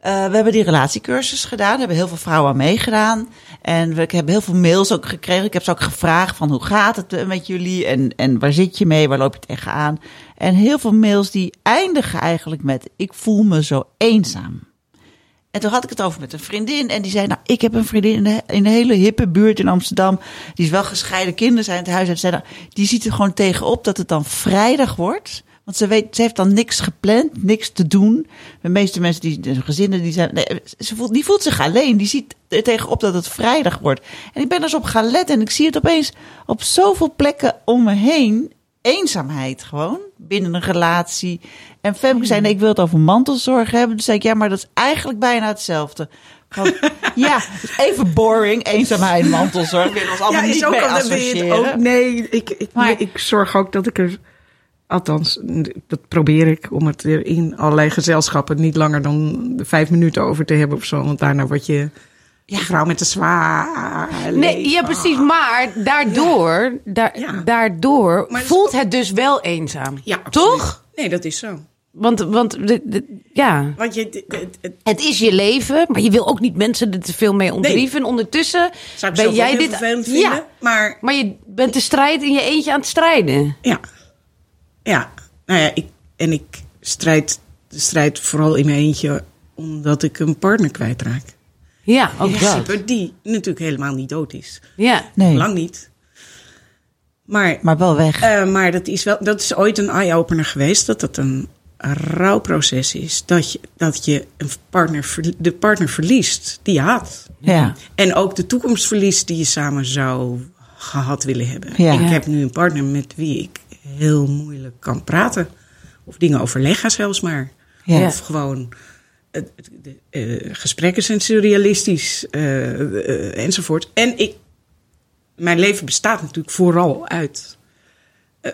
uh, we hebben die relatiecursus gedaan. Hebben heel veel vrouwen aan meegedaan. En we, ik heb heel veel mails ook gekregen. Ik heb ze ook gevraagd van hoe gaat het met jullie? En, en waar zit je mee? Waar loop je tegenaan? En heel veel mails die eindigen eigenlijk met ik voel me zo eenzaam. En toen had ik het over met een vriendin. En die zei, nou, ik heb een vriendin in, een hele hippe buurt in Amsterdam. Die is wel gescheiden, kinderen zijn het huis uit. Nou, die ziet er gewoon tegenop dat het dan vrijdag wordt. Want ze, weet, ze heeft dan niks gepland, niks te doen. De meeste mensen, die, de gezinnen, die zijn. Nee, ze voelt, die voelt zich alleen. Die ziet er tegenop dat het vrijdag wordt. En ik ben dus op gaan letten. En ik zie het opeens op zoveel plekken om me heen. eenzaamheid gewoon binnen een relatie. En Femke zei, nee, ik wil het over mantelzorg hebben. Dus zei ik, ja, maar dat is eigenlijk bijna hetzelfde. Van, ja, even boring, eenzaamheid, mantelzorg. Wil ons allemaal niet mee associëren. Ook, nee, ik, ik, Maar- nee, ik zorg ook dat ik er... Althans, dat probeer ik om het in allerlei gezelschappen niet langer dan vijf minuten over te hebben of zo. Want daarna word je ja. vrouw met een zwaar Nee, ja, precies. Maar daardoor, daar, Ja. daardoor Maar voelt het dus wel eenzaam. Ja. Toch? Nee, dat is zo. Want, want de, de- ja, Want je, het- het- het- het is je leven, maar je wil ook niet mensen er te veel mee ontdrieven. En Ondertussen zou ben jij dit. vinden. Ja, Maar maar je bent de strijd in je eentje aan het strijden. Ja. Ja. Nou ja, ik, en ik strijd de strijd vooral in mijn eentje omdat ik een partner kwijtraak. Ja, ook In dat. principe, die natuurlijk helemaal niet dood is. Ja. Nee, Lang niet. Maar, maar wel weg. eh, maar dat, is wel, dat is ooit een eye-opener geweest. Dat het een rouwproces is. Dat je, dat je een partner, ver- de partner verliest die je had. ja. En ook de toekomst verliest die je samen zou gehad willen hebben. Ja. Ik Ja. heb nu een partner met wie ik heel moeilijk kan praten. Of dingen overleggen zelfs maar. Ja. Of gewoon... eh, gesprekken zijn surrealistisch eh, enzovoort. En ik, mijn leven bestaat natuurlijk vooral uit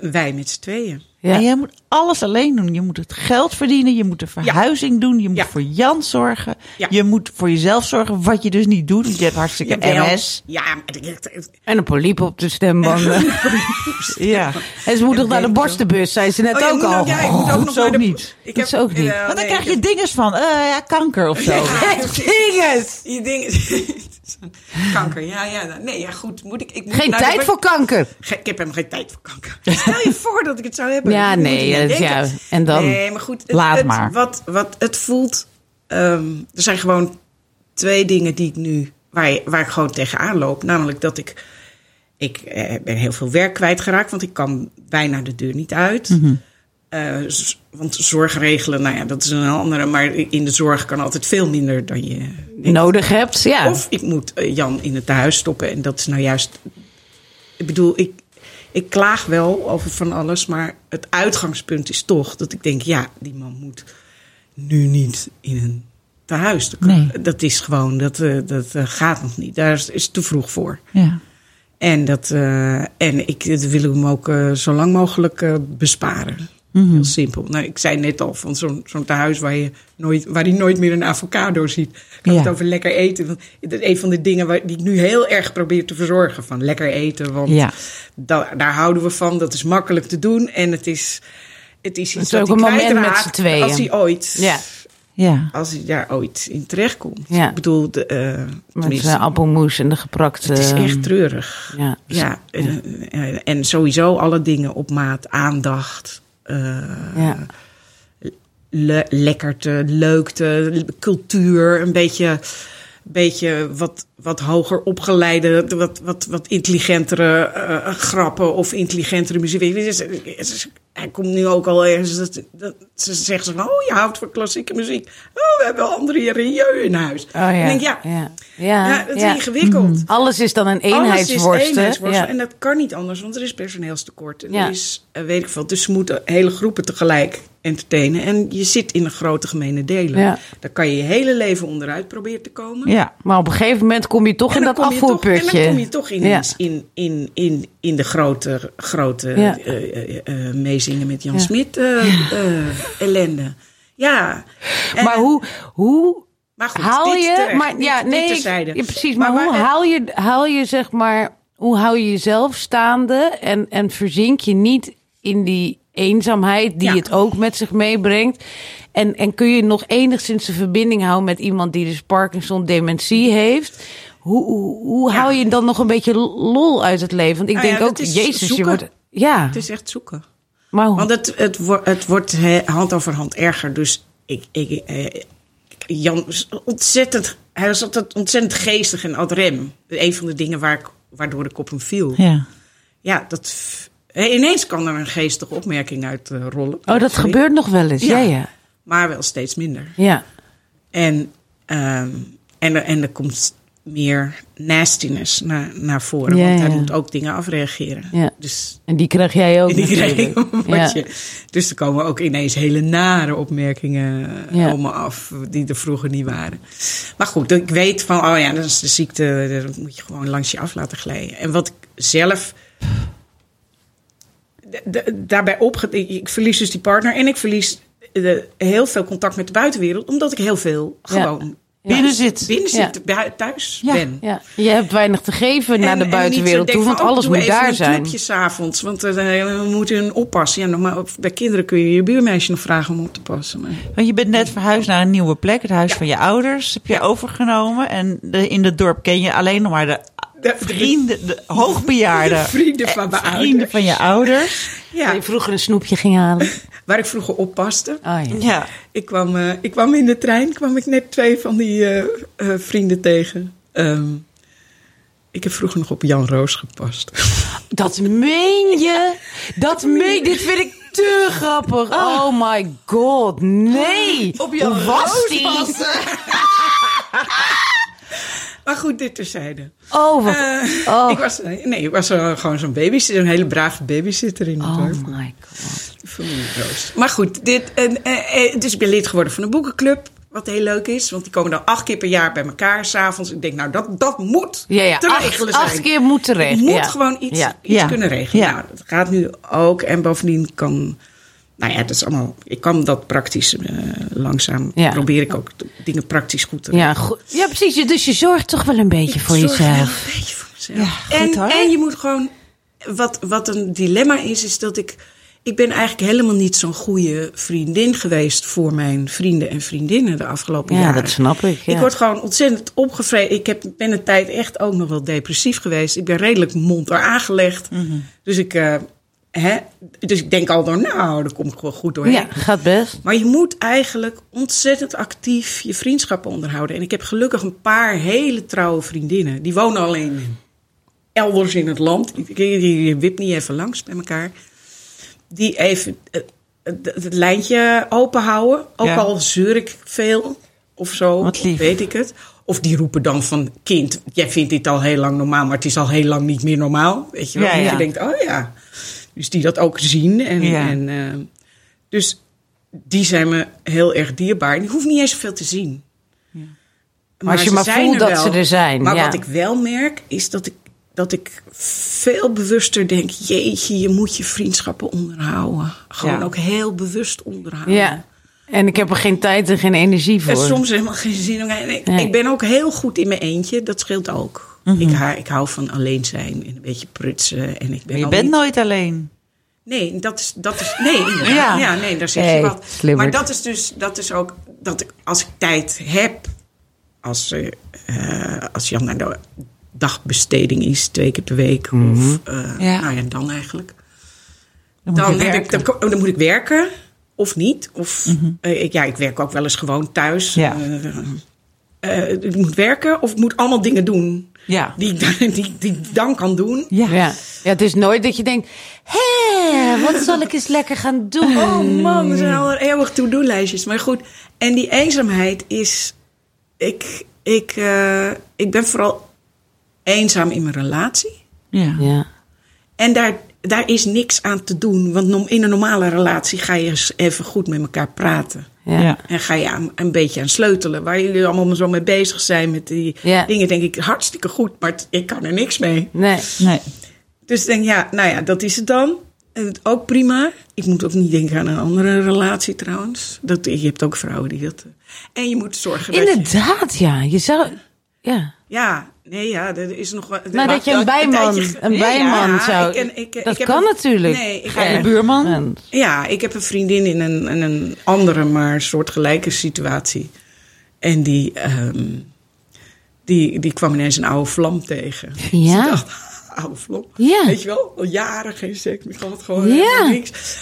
wij met z'n tweeën. Ja. En jij moet alles alleen doen. Je moet het geld verdienen, je moet de verhuizing doen, je moet Ja. voor Jan zorgen. Ja. Je moet voor jezelf zorgen, wat je dus niet doet. want Je hebt hartstikke. MS. Ja, En een poliep op de stembanden. Ja. en ze moet nog naar de borstenbus, zei ze net Oh, ook al. ja, ik moet ook Goed nog zo naar de- niet. Ik Dat is ook niet. eh, Want dan nee, krijg je heb- dinges van, eh, ja, kanker of zo. Dinges! Je dingen. kanker, ja, ja. Nee, ja, goed. Moet ik, ik moet Geen tijd voor kanker. Ge- Ik heb helemaal geen tijd voor kanker. Stel je voor dat ik het zou hebben. Ja, nee, dat- ja, en dan? Nee, maar goed. Het, Laat het- maar. Wat, wat het voelt. ehm, er zijn gewoon twee dingen die ik nu. Waar, waar ik gewoon tegenaan loop. Namelijk dat ik. Ik eh, ben heel veel werk kwijtgeraakt, want ik kan bijna de deur niet uit. Mhm. Z- want zorg regelen, nou ja, dat is een andere. Maar in de zorg kan altijd veel minder dan je denkt. Nodig hebt, ja. Of ik moet eh, Jan in het tehuis stoppen. En dat is nou juist. Ik bedoel, ik, ik klaag wel over van alles. Maar het uitgangspunt is toch dat ik denk: ja, die man moet nu niet in een tehuis. Dat, Nee. dat is gewoon, dat, eh, dat eh, gaat nog niet. Daar is, is het te vroeg voor. Ja. En, dat, eh, en ik dat wil hem ook eh, zo lang mogelijk eh, besparen. Heel simpel. Nou, ik zei net al van zo'n zo'n tehuis waar, je nooit, waar hij nooit meer een avocado ziet. Ik had Ja. het over lekker eten. Want dat is een van de dingen waar, die ik nu heel erg probeer te verzorgen. Van lekker eten. Want Ja. da- daar houden we van. Dat is makkelijk te doen. En het is, het is iets is ook een moment met z'n tweeën. Als hij ooit... Ja. Ja. Als hij daar ooit in terechtkomt. Ja. Ik bedoel, de, eh, Met uh, appelmoes en de geprakte... het is echt treurig. Ja. Ja, eh, eh, en sowieso alle dingen op maat, aandacht, eh, Ja. le- lekkerte, leukte, cultuur, een beetje, beetje wat, wat hoger opgeleide, wat, wat, wat intelligentere eh, grappen of intelligentere muziek. Het is- het is- Hij komt nu ook al ergens, dat, dat, ze zeggen van, oh je houdt van klassieke muziek. Oh, we hebben André Rieu in huis. Oh ja. En denk, ja, ja. Ja. ja, dat is ja. ingewikkeld. Alles is dan een Alles eenheidsworst. is hè? eenheidsworst. En dat kan niet anders, want er is personeelstekort. En Ja. er is, eh, weet ik veel, dus ze moeten hele groepen tegelijk entertainen. En je zit in een grote gemene delen. Ja. Daar kan je je hele leven onderuit proberen te komen. Ja. Maar op een gegeven moment kom je toch in dat afvoerputje. en dan kom je toch ineens Ja. in, in, in, in de grote, grote Ja. eh, eh, eh, meezingen met Jan Ja. Smit ellende. Ja. En- Maar hoe, hoe maar goed, haal dit je... terecht, maar, ja, dit nee, ik- precies. Maar, Maar hoe waar- haal je, haal je, zeg maar... Hoe hou je jezelf staande en, en verzink je niet in die eenzaamheid die Ja. het ook met zich meebrengt? En, en kun je nog enigszins een verbinding houden met iemand die dus Parkinson dementie heeft? Hoe, hoe, hoe Ja. hou je dan nog een beetje lol uit het leven? Want ik Nou ja, denk ook, jezus, je wordt... Ja, Het is echt zoeken. maar hoe? Want het, het, wo- het wordt he- hand over hand erger. Dus ik, ik, eh, Jan is ontzettend, hij was altijd ontzettend geestig en ad rem. Een van de dingen waar ik, waardoor ik op hem viel. Ja, Ja. dat, ineens kan er een geestige opmerking uit eh, rollen. Oh, dat gebeurt nog wel eens. Ja, Ja. ja. Maar wel steeds minder. Ja, En, ehm, en, er- en er komt meer nastiness naar, naar voren. Ja, want hij moet ook dingen afreageren. Ja. Dus, En die krijg jij ook die krijg je dus er komen ook ineens hele nare opmerkingen eh, me af, die er vroeger niet waren. Maar goed, ik weet van, oh ja, dat is de ziekte, dat moet je gewoon langs je af laten glijden. En wat ik zelf daarbij opge... Ik, ik verlies dus die partner en ik verlies de, heel veel contact met de buitenwereld, omdat ik heel veel Ja. gewoon Binnen zit. binnen Ja. zit, bij- thuis Ja. ben. Ja, je hebt weinig te geven naar En- de en buitenwereld toe, want alles oh, doe moet even daar een zijn. clubje 's avonds, want eh, we moeten hun oppassen. Ja, nog maar op- bij kinderen kun je je buurmeisje nog vragen om op te passen. Maar... Want je bent net verhuisd naar een nieuwe plek, het huis van je ouders. Heb je overgenomen. En de, in het dorp ken je alleen nog maar de, De- de- vrienden, de hoogbejaarden. De vrienden van mijn Eh, ouders. Vrienden van je ouders. Ja, Je vroeger een snoepje ging halen. waar ik vroeger oppaste. Oh, ja. Ja. Ik kwam, eh, ik kwam in de trein, kwam ik net twee van die eh, eh, vrienden tegen. Ehm, ik heb vroeger nog op Jan Roos gepast. Dat meen je? Dat meen Dit vind ik te grappig. Oh my god, nee. Op was roos die? Maar goed, dit terzijde. Oh, wat... Eh, Oh. ik was, nee, ik was eh, gewoon zo'n babysitter, een hele brave babysitter in het Oh dorp. my god. Familie Roos. Maar goed, dit, en, eh, eh, dus ik ben lid geworden van een boekenclub. Wat heel leuk is, want die komen dan acht keer per jaar bij elkaar s'avonds. Ik denk, nou, dat, dat moet Ja, ja. te Acht, regelen zijn. acht keer moet terecht. Ik moet ja. gewoon iets, kunnen regelen. Ja. Nou, dat gaat nu ook. En bovendien kan... Nou ja, dat is allemaal... Ik kan dat praktisch eh, langzaam... Ja. Probeer ik ook dingen praktisch goed te regelen. Ja, goed. ja, precies. Dus je zorgt toch wel een beetje voor Zorg wel jezelf. Een beetje voor mezelf. Ja, goed en, en je moet gewoon. Wat, wat een dilemma is, is dat ik. Ik ben eigenlijk helemaal niet zo'n goede vriendin geweest voor mijn vrienden en vriendinnen de afgelopen Ja, jaren. dat snap ik. Ja. Ik word gewoon ontzettend opgevreden. Ik heb, ben een tijd echt ook nog wel depressief geweest. Ik ben redelijk monter aangelegd. Mhm. Dus ik. eh, hè, dus ik denk al door, nou, daar kom ik wel goed doorheen. Ja, gaat best. Maar je moet eigenlijk ontzettend actief je vriendschappen onderhouden. En ik heb gelukkig een paar hele trouwe vriendinnen. Die wonen alleen elders in het land. Je, wipt niet even langs bij elkaar. Die even eh, het, lijntje open houden. Ook Ja. al zeur ik veel of zo. Wat lief. Weet ik het. Of die roepen dan van kind, jij vindt dit al heel lang normaal, maar het is al heel lang niet meer normaal. Weet je wel? Ja, Dat ja. je denkt, oh ja. Dus die dat ook zien. En, Ja. en, eh, dus die zijn me heel erg dierbaar. En ik hoef niet eens zoveel te zien. Maar als je maar voelt dat ze er zijn, Maar ja. wat ik wel merk, is dat ik, dat ik veel bewuster denk... jeetje, je moet je vriendschappen onderhouden. Gewoon Ja. ook heel bewust onderhouden. Ja. En ik heb er geen tijd en geen energie voor. En soms helemaal geen zin om. Ik, Nee. ik ben ook heel goed in mijn eentje. Dat scheelt ook. Mhm. ik, hou, ik hou van alleen zijn en een beetje prutsen. En ik ben Maar je bent niet- nooit alleen. Nee, dat is, dat is nee. Ja. ja. nee, daar zeg Hey, je wat. slimmerd. Maar dat is dus, dat is ook, dat ik, als ik tijd heb, als, eh, als Jan naar de dagbesteding is, twee keer per week, of, eh, Ja. nou ja, dan eigenlijk. Dan moet Dan, je heb ik, werken. dan, dan moet ik werken, of niet. Of, eh, ik, ja, ik werk ook wel eens gewoon thuis. Ja. Ik moet werken, of ik moet allemaal dingen doen. Ja. Die, ik dan- die, die ik dan kan doen. Ja. Ja. ja, het is nooit dat je denkt... Hé, wat zal ik eens lekker gaan doen? Oh man, er zijn al eeuwig to-do-lijstjes. Maar goed, en die eenzaamheid is... Ik, ik, eh, ik ben vooral eenzaam in mijn relatie. Ja. Ja. En daar, daar is niks aan te doen. Want in een normale relatie ga je eens even goed met elkaar praten. Ja. Ja. En ga je aan, een beetje aan sleutelen. Waar jullie allemaal zo mee bezig zijn met die Ja. dingen, denk ik hartstikke goed. Maar ik kan er niks mee. Nee. Nee. Dus ik denk, ja, nou ja, dat is het dan. En het ook prima. Ik moet ook niet denken aan een andere relatie trouwens. Dat, je hebt ook vrouwen die dat... eh, En je moet zorgen dat je... Inderdaad, ja. Je zou... Ja. Ja, nee, ja, er is nog wat... Nou, dat je een bijman, een bijman zou... ik ik- dat ik heb kan een- natuurlijk. Nee, ik Ga je buurman? En- ja, ik heb een vriendin in een, in een andere, maar soortgelijke situatie. En die, ehm, die, die kwam ineens een oude vlam tegen. Ja. Dacht, oude vlam. Ja. Weet je wel, al jaren geen seks meer gehad, gewoon Ja. helemaal niks.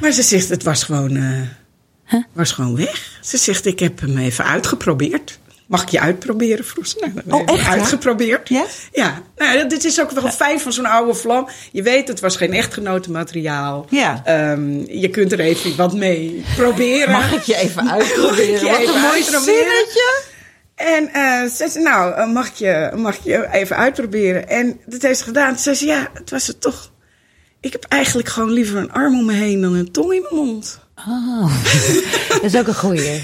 Maar ze zegt, het was gewoon, eh, was gewoon weg. Ze zegt, ik heb hem even uitgeprobeerd. Mag ik je uitproberen? vroeg ze. Nou, dan Oh, echt? Uitgeprobeerd. Ja? Ja. Nou, ja, dit is ook wel fijn van zo'n oude vlam. Je weet, het was geen echtgenotenmateriaal. Ja. Ehm, je kunt er even wat mee proberen. Mag ik je even uitproberen? Je Wat even een mooi zinnetje. En ze zei, nou, eh, mag ik, je, mag ik je even uitproberen? En dat heeft ze gedaan. Toen zei ze, ja, het was het toch. Ik heb eigenlijk gewoon liever een arm om me heen dan een tong in mijn mond. Oh, dat is ook een goeie.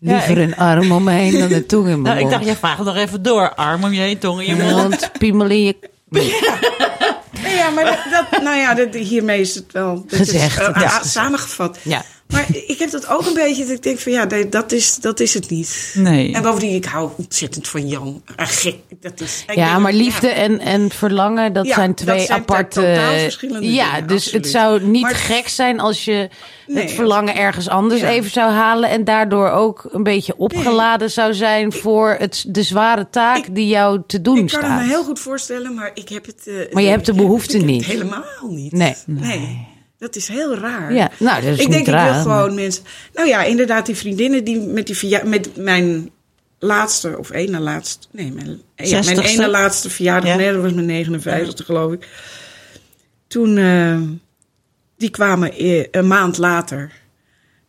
Liever een arm om me heen dan een tong in mijn Nou, ik mond. dacht, jij vraagt nog even door. Arm om je heen, tong in je mond. Mond, piemel in je... Nee, ja, maar dat, dat, nou ja, dat, hiermee is het wel dat is, Gezegd, eh, is gezegd. samengevat. Ja. Maar ik heb dat ook een beetje, dat ik denk van ja, nee, dat is, dat is het niet. Nee. En bovendien, ik hou ontzettend van Jan. Ah, gek, dat is... Ja, denk, maar liefde en, en verlangen, dat Ja, zijn dat twee zijn aparte... verschillende ja, dingen, dus absoluut. het zou niet Maar- gek zijn als je Nee, het verlangen ergens anders Ja. even zou halen... en daardoor ook een beetje opgeladen zou zijn voor het, de zware taak Ik- die jou te doen Ik kan het staat. me heel goed voorstellen, maar ik heb het... eh, Maar je hebt de behoefte ik heb niet. het helemaal niet. Nee. Nee. Dat is heel raar. Ja, nou, dat is ik denk, raar. ik wil maar- gewoon mensen... Nou ja, inderdaad, die vriendinnen die met, die verja- met mijn laatste, of ene laatste... Nee, mijn, ja, mijn 60ste? ene laatste verjaardag. Ja. Nee, dat was mijn 59ste, geloof ik. Toen, eh, die kwamen eh, een maand later...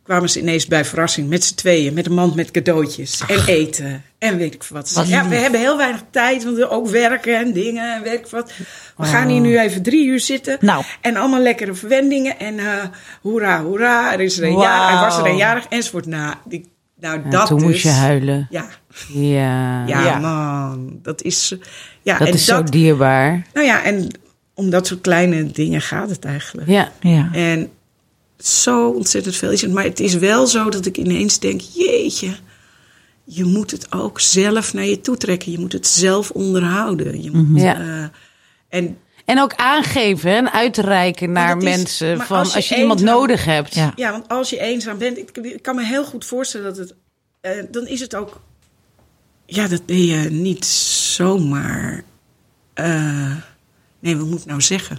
kwamen ze ineens bij verrassing met z'n tweeën... met een mand met cadeautjes en eten en weet ik wat. Wat ja, we hebben heel weinig tijd, want we ook werken en dingen en weet ik wat. We gaan hier nu even drie uur zitten. Nou. En allemaal lekkere verwendingen. En eh hoera, hoera, er is er een jaar, hij was er een jarig enzovoort. Nou, die, nou dat toen dus. moest je huilen. Ja, Ja, ja, Ja. man, dat is... Ja, dat en is zo dierbaar. Nou ja, en om dat soort kleine dingen gaat het eigenlijk. Ja. Ja. En zo ontzettend veel is het. Maar het is wel zo dat ik ineens denk: jeetje, je moet het ook zelf naar je toe trekken. Je moet het zelf onderhouden. Je moet, Ja. eh, en En ook aangeven en uitreiken naar is- mensen. van als als je iemand nodig hebt. Ja. ja, want als je eenzaam bent, ik, ik kan me heel goed voorstellen dat het. eh, dan is het ook. Ja, dat ben je niet zomaar. eh, nee, wat moet ik nou zeggen?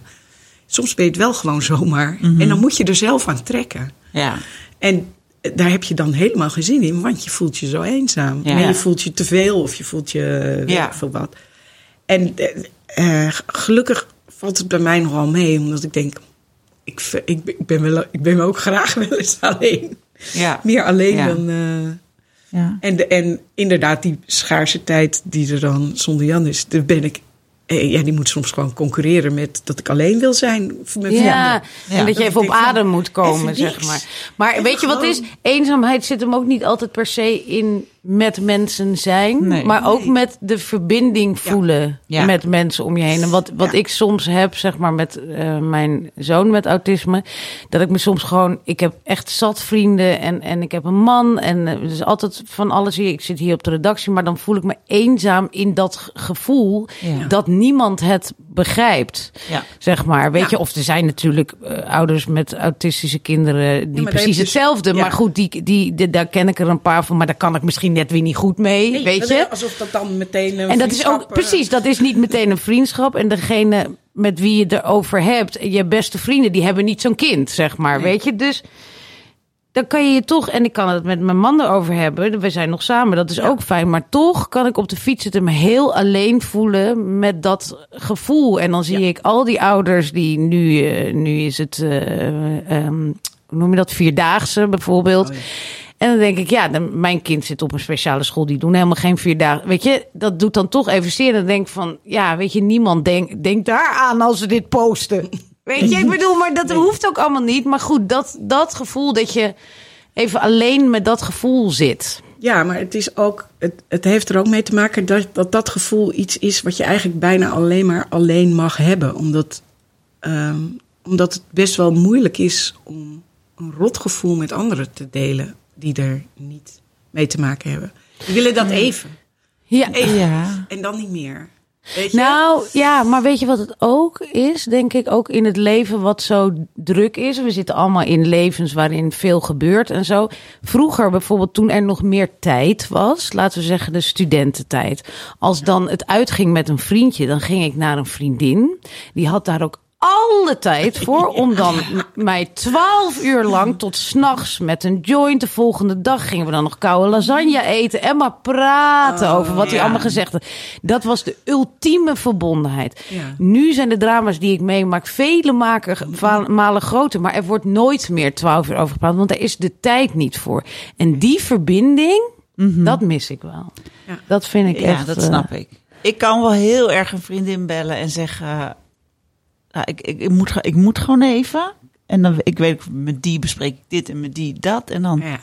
Soms ben je het wel gewoon zomaar. En dan moet je er zelf aan trekken. Ja. En daar heb je dan helemaal geen zin in, want je voelt je zo eenzaam. Ja. En je voelt je te veel of je voelt je weet Ja. veel wat. En eh, eh, gelukkig valt het bij mij nogal mee, omdat ik denk, ik, ik, ben- ik, ben, wel, ik ben ook graag wel eens alleen. Ja. Meer alleen Ja. dan. eh, Ja. en, de, en inderdaad, die schaarse tijd die er dan zonder Jan is, daar ben ik. Eh, Ja, die moet soms gewoon concurreren met dat ik alleen wil zijn. Met Ja, en dat je even op adem moet komen, zeg maar. Maar weet je wat het is? Eenzaamheid zit hem ook niet altijd per se in met mensen zijn. Nee. maar ook Nee. met de verbinding voelen Ja. met mensen om je heen. En wat, wat Ja. ik soms heb, zeg maar, met eh, mijn zoon met autisme. Dat ik me soms gewoon... Ik heb echt zat vrienden en, en ik heb een man. En eh, dus altijd van alles hier. Ik zit hier op de redactie, maar dan voel ik me eenzaam in dat ge- gevoel... Ja. dat niemand het begrijpt. Ja. Zeg maar, weet Ja. je, of er zijn natuurlijk eh, ouders met autistische kinderen die precies is- hetzelfde. Maar goed, die, die, die- daar ken ik er een paar van, maar daar kan ik misschien net weer niet goed mee, Nee, weet je. Alsof dat dan meteen een En dat is ook precies, dat is niet meteen een vriendschap. En degene met wie je het erover hebt, je beste vrienden, die hebben niet zo'n kind, zeg maar, Nee. weet je. Dus dan kan je je toch, en ik kan het met mijn man erover hebben, we zijn nog samen, dat is Ja. ook fijn. Maar toch kan ik op de fiets zitten, me heel alleen voelen met dat gevoel. En dan zie Ja. ik al die ouders die nu, eh, nu is het, eh, ehm, hoe noem je dat, vierdaagse bijvoorbeeld. Oh, ja. En dan denk ik, ja, dan, mijn kind zit op een speciale school. Die doen helemaal geen vier dagen. Weet je, dat doet dan toch even zeer. Dan denk ik van, ja, weet je, niemand denkt denk daar aan als ze dit posten. Weet je, ik bedoel, maar dat hoeft ook allemaal niet. Maar goed, dat, dat gevoel dat je even alleen met dat gevoel zit. Ja, maar het, is ook, het, het heeft er ook mee te maken dat, dat dat gevoel iets is wat je eigenlijk bijna alleen maar alleen mag hebben. Omdat, ehm, omdat het best wel moeilijk is om een rotgevoel met anderen te delen die er niet mee te maken hebben. Die willen dat even. Ja, even. Ja. En dan niet meer. Nou ja, maar weet je wat het ook is? Denk ik ook in het leven wat zo druk is. We zitten allemaal in levens waarin veel gebeurt en zo. Vroeger bijvoorbeeld, toen er nog meer tijd was, laten we zeggen de studententijd. Als dan het uitging met een vriendje, dan ging ik naar een vriendin. Die had daar ook alle tijd voor om dan mij twaalf uur lang tot s'nachts met een joint. De volgende dag gingen we dan nog koude lasagne eten en maar praten Oh, over wat hij ja. allemaal gezegd had. Dat was de ultieme verbondenheid. Ja. Nu zijn de drama's die ik meemaak vele maken, va- malen groter. Maar er wordt nooit meer twaalf uur over gepraat, want er is de tijd niet voor. En die verbinding, Dat mis ik wel. Ja. Dat vind ik Mhm. Ja, echt... dat eh, snap ik. Ik kan wel heel erg een vriendin bellen en zeggen... nou, ik, ik, ik, moet, ik moet gewoon even. En dan ik weet, met die bespreek ik dit en met die dat. En dan Ja.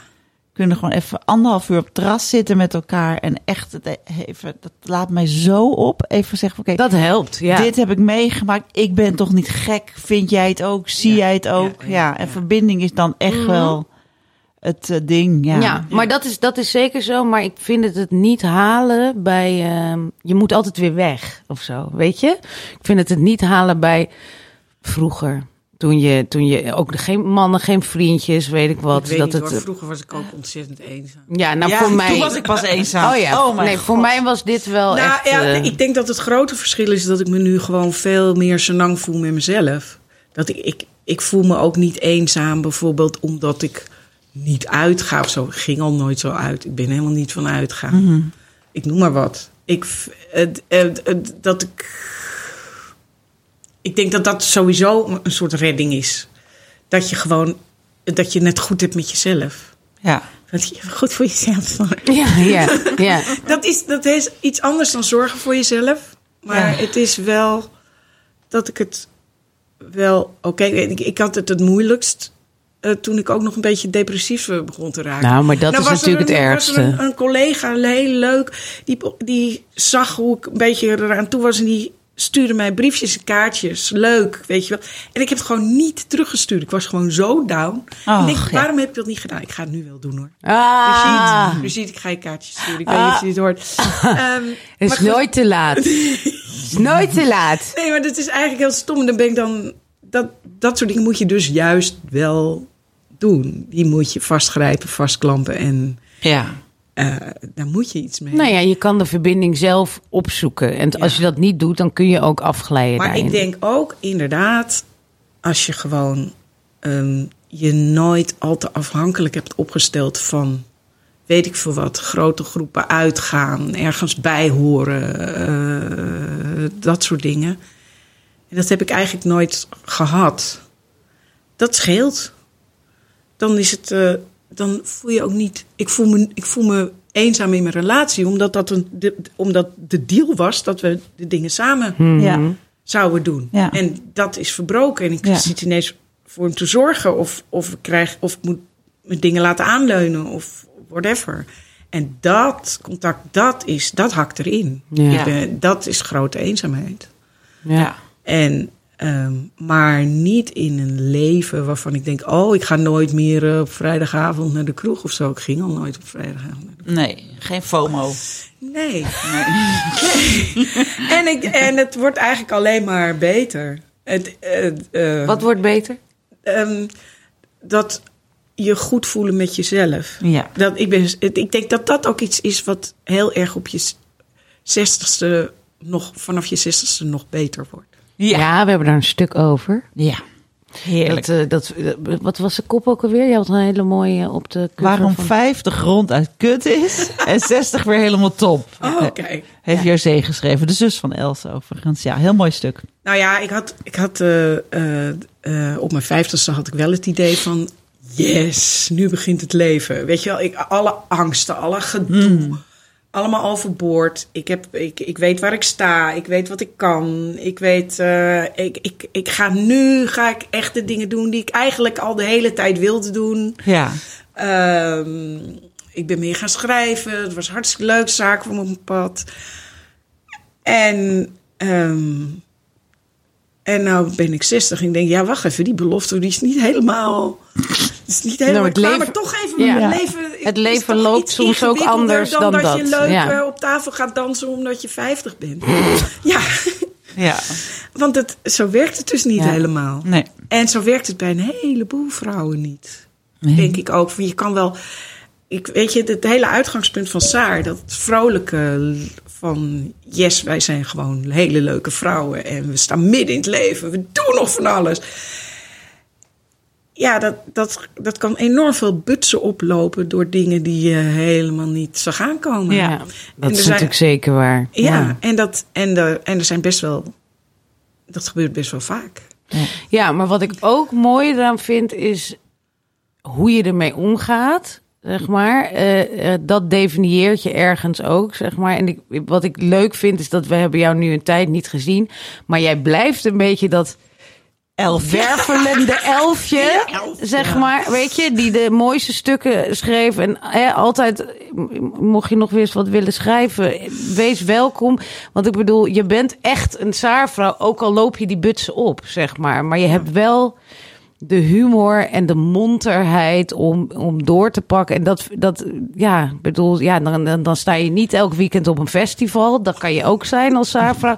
kunnen we gewoon even anderhalf uur op het terras zitten met elkaar. En echt, het e- even, dat laat mij zo op. Even zeggen, oké, Dat helpt, ja. dit heb ik meegemaakt. Ik ben toch niet gek? Vind jij het ook? Zie jij het ook? ja, en verbinding is dan echt Mhm. wel het eh, ding. Ja, Ja, maar dat is, dat is zeker zo. Maar ik vind het het niet halen bij... ehm, je moet altijd weer weg of zo, weet je? Ik vind het het niet halen bij vroeger. Toen je, toen je ook geen mannen, geen vriendjes, weet ik wat. ik weet dat niet, het, hoor. Vroeger was ik ook ontzettend eenzaam. ja, nou Ja, voor mij... toen was ik pas eenzaam. Oh ja, Oh nee, voor mij was dit wel nou echt... ja, eh, ik denk dat het grote verschil is dat ik me nu gewoon veel meer senang voel met mezelf. Dat ik, ik, ik voel me ook niet eenzaam, bijvoorbeeld omdat ik niet uitga of zo. Ik ging al nooit zo uit. Ik ben helemaal niet van uitgaan. Mhm. Ik noem maar wat. Ik, het, het, het- dat ik. Ik denk dat dat sowieso een soort redding is. Dat je gewoon. Dat je net goed hebt met jezelf. ja. Dat je goed voor jezelf zorgt. Ja, ja, ja. Dat is, dat is iets anders dan zorgen voor jezelf. Maar Ja. het is wel dat ik het wel. Oké, ik, ik had het het moeilijkst. Eh, toen ik ook nog een beetje depressief begon te raken. Nou, maar dat Nou, is natuurlijk het een- ergste. Was er een, een collega, heel leuk, die, die zag hoe ik een beetje eraan toe was. En die stuurde mij briefjes en kaartjes. Leuk, weet je wel. En ik heb het gewoon niet teruggestuurd. Ik was gewoon zo down. Och, ik denk, ja. waarom heb ik dat niet gedaan? Ik ga het nu wel doen hoor. Ah, Je ziet, ik ga je kaartjes sturen. Ik weet niet of je dit hoort. Ehm, het is goed. nooit te laat. Het is nooit te laat. Nee, maar dat is eigenlijk heel stom. En dan ben ik dan... Dat, dat soort dingen moet je dus juist wel doen. Die moet je vastgrijpen, vastklampen en ja. eh, daar moet je iets mee. Nou ja, je kan de verbinding zelf opzoeken. En als je dat niet doet, dan kun je ook afglijden maar daarin. ik denk ook inderdaad, als je gewoon ehm, je nooit al te afhankelijk hebt opgesteld van, weet ik veel wat, grote groepen uitgaan, ergens bij horen, eh, dat soort dingen. En dat heb ik eigenlijk nooit gehad. Dat scheelt. Dan is het, eh, dan voel je ook niet. Ik voel me, ik voel me eenzaam in mijn relatie, omdat dat een, de, omdat de deal was dat we de dingen samen ja. zouden doen. Ja. En dat is verbroken. En ik Ja. zit ineens voor hem te zorgen. Of, of, ik, krijg, of ik moet mijn dingen laten aanleunen. Of whatever. En dat contact, dat, is, dat hakt erin. Ja. Ik dat is grote eenzaamheid. Ja. En, ehm, maar niet in een leven waarvan ik denk... oh, ik ga nooit meer eh, op vrijdagavond naar de kroeg of zo. Ik ging al nooit op vrijdagavond naar de Nee, geen FOMO. Nee. en, ik, en het wordt eigenlijk alleen maar beter. Het, het, eh, Wat wordt beter? ehm, dat je goed voelen met jezelf. Ja. Dat, ik, ben, ik denk dat dat ook iets is wat heel erg op je zestigste nog, vanaf je zestigste nog beter wordt. Ja. we hebben daar een stuk over. Ja. Heerlijk. Dat, eh, dat, eh, wat was de kop ook alweer? Je had een hele mooie op de Waarom van... 50 rond uit kut is en 60 weer helemaal top. Oh, oké. Heeft José geschreven, de zus van Elsa overigens. Ja, heel mooi stuk. Nou ja, ik had, ik had eh, op mijn vijftigste had ik wel het idee van... Yes, nu begint het leven. Weet je wel, ik, alle angsten, alle gedoe, allemaal overboord. Ik, heb, ik, ik weet waar ik sta, ik weet wat ik kan. Ik weet, eh, ik, ik, ik ga nu ga ik echt de dingen doen die ik eigenlijk al de hele tijd wilde doen. Ja. Ehm, ik ben meer gaan schrijven. Het was hartstikke leuk, zaak op mijn pad. En, ehm, en nou ben ik 60 en ik denk, ja, wacht even, die belofte die is niet helemaal. Is niet helemaal Nou, het klaar, leven- maar toch even. Ja. Mijn leven, Het is leven toch loopt iets soms ook anders dan dat. dat, je leuk ja. eh, op tafel gaat dansen omdat je 50 bent. ja, Ja. want het, zo werkt het dus niet Ja. helemaal. Nee. En zo werkt het bij een heleboel vrouwen niet. Nee. Denk ik ook. Je kan wel. Ik, weet je, het hele uitgangspunt van Saar, dat vrolijke van yes, wij zijn gewoon hele leuke vrouwen en we staan midden in het leven, we doen nog van alles. Ja, dat, dat, dat kan enorm veel butsen oplopen door dingen die je helemaal niet zag aankomen. Ja, dat is zijn- natuurlijk zeker waar. Ja, En, dat, en, de, en er zijn best wel. Dat gebeurt best wel vaak. Ja, maar wat ik ook mooi eraan vind is hoe je ermee omgaat. zeg maar. Eh, eh, dat definieert je ergens ook, zeg maar. En ik, wat ik leuk vind, is dat we hebben jou nu een tijd niet gezien. Maar jij blijft een beetje dat Elf. wervelende elfje, zeg maar. Weet je, die de mooiste stukken schreef. En hè, altijd, mocht je nog weer eens wat willen schrijven, wees welkom. Want ik bedoel, je bent echt een zaarvrouw, ook al loop je die butsen op, zeg maar. Maar je hebt wel de humor en de monterheid om, om door te pakken. En dat, dat ja, ik bedoel, ja, dan, dan, dan sta je niet elk weekend op een festival. Dat kan je ook zijn als zaarvrouw.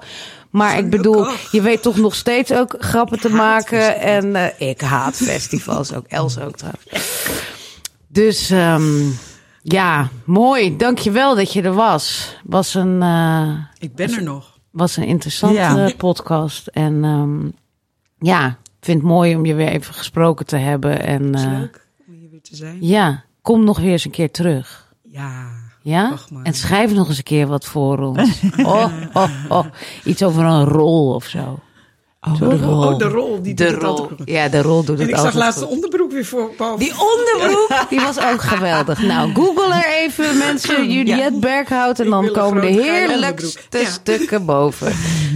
Maar ik bedoel, je weet toch nog steeds ook grappen te maken. En eh, ik haat festivals ook. Els ook trouwens. Dus ehm, ja, mooi. Dankjewel dat je er was. Was een, eh, Ik ben er nog. was een interessante Ja. podcast. En ehm, ja, vind het mooi om je weer even gesproken te hebben. En Is eh, leuk om hier weer te zijn. ja, kom nog weer eens een keer terug. Ja. Ja? En schrijf nog eens een keer wat voor ons. Oh, oh, oh. Iets over een rol of zo. Oh, de rol. Oh, de rol. Die De doet rol. Ja, de rol doet En het ik zag laatst de onderbroek weer voor boven. Die onderbroek, die was ook geweldig. Nou, google er even mensen, Juliette Berghout. En Ik dan komen de heerlijkste. Ja. stukken boven.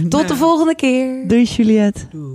Tot de volgende keer. Doei Juliette. Doeg.